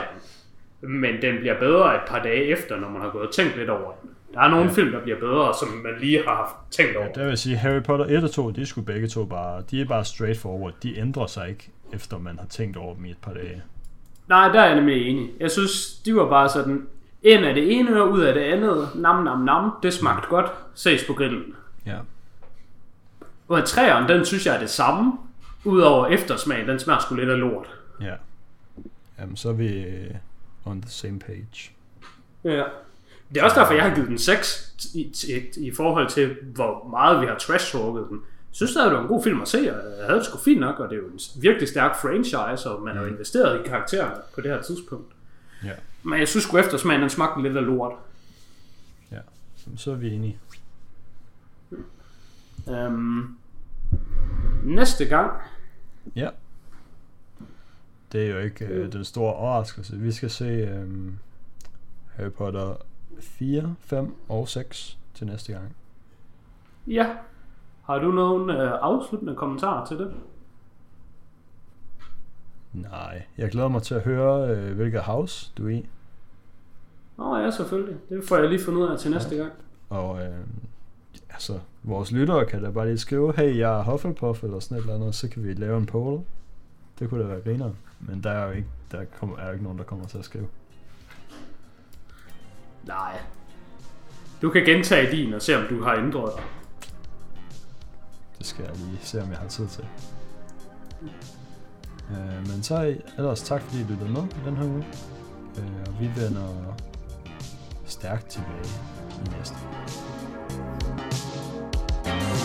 den, men den bliver bedre et par dage efter, når man har gået og tænkt lidt over den. Der er nogle ja. film, der bliver bedre, som man lige har haft tænkt over. Ja, det vil sige, Harry Potter 1 og 2, de skulle begge to bare, de er bare straightforward. De ændrer sig ikke, efter man har tænkt over dem i et par dage. Nej, der er jeg nemlig enig. Jeg synes, de var bare sådan, ind af det ene og ud af det andet. Nam, nam, nam. Det smagte godt. Ses på grillen. Ja. Og træeren, den synes jeg er det samme. Udover eftersmag, den smager sgu lidt af lort. Ja. Jamen, så er vi øh, on the same page. Ja. Det er også derfor, jeg har givet den 6 i, i, i forhold til, hvor meget vi har trash-talket den. Jeg synes, det var en god film at se, og jeg havde det sgu fint nok, og det er jo en virkelig stærk franchise, og man har mm. investeret i karaktererne på det her tidspunkt. Ja. Men jeg synes sgu eftersmagen, den smagte lidt af lort. Ja, så er vi enige. Um, næste gang. Ja. Det er jo ikke øh, den store overraskelse. Vi skal se øh, Harry Potter 4, 5 og 6 til næste gang. Ja. Har du nogen øh, afsluttende kommentarer til det? Nej, jeg glæder mig til at høre, øh, hvilket house du er i. Nå ja, selvfølgelig. Det får jeg lige fundet ud af til næste ja. gang. Og øh, altså, vores lyttere kan da bare lige skrive, hey, jeg er Hufflepuff eller sådan et eller andet, så kan vi lave en poll. Det kunne da være griner. Men der er jo ikke, der kommer, er jo ikke nogen, der kommer til at skrive. Nej. Du kan gentage din og se, om du har ændret dig. Det skal jeg lige se, om jeg har tid til. Øh, men så ellers tak, fordi I lyttede med den her uge. Øh, og vi vender stærkt tilbage i næste. thank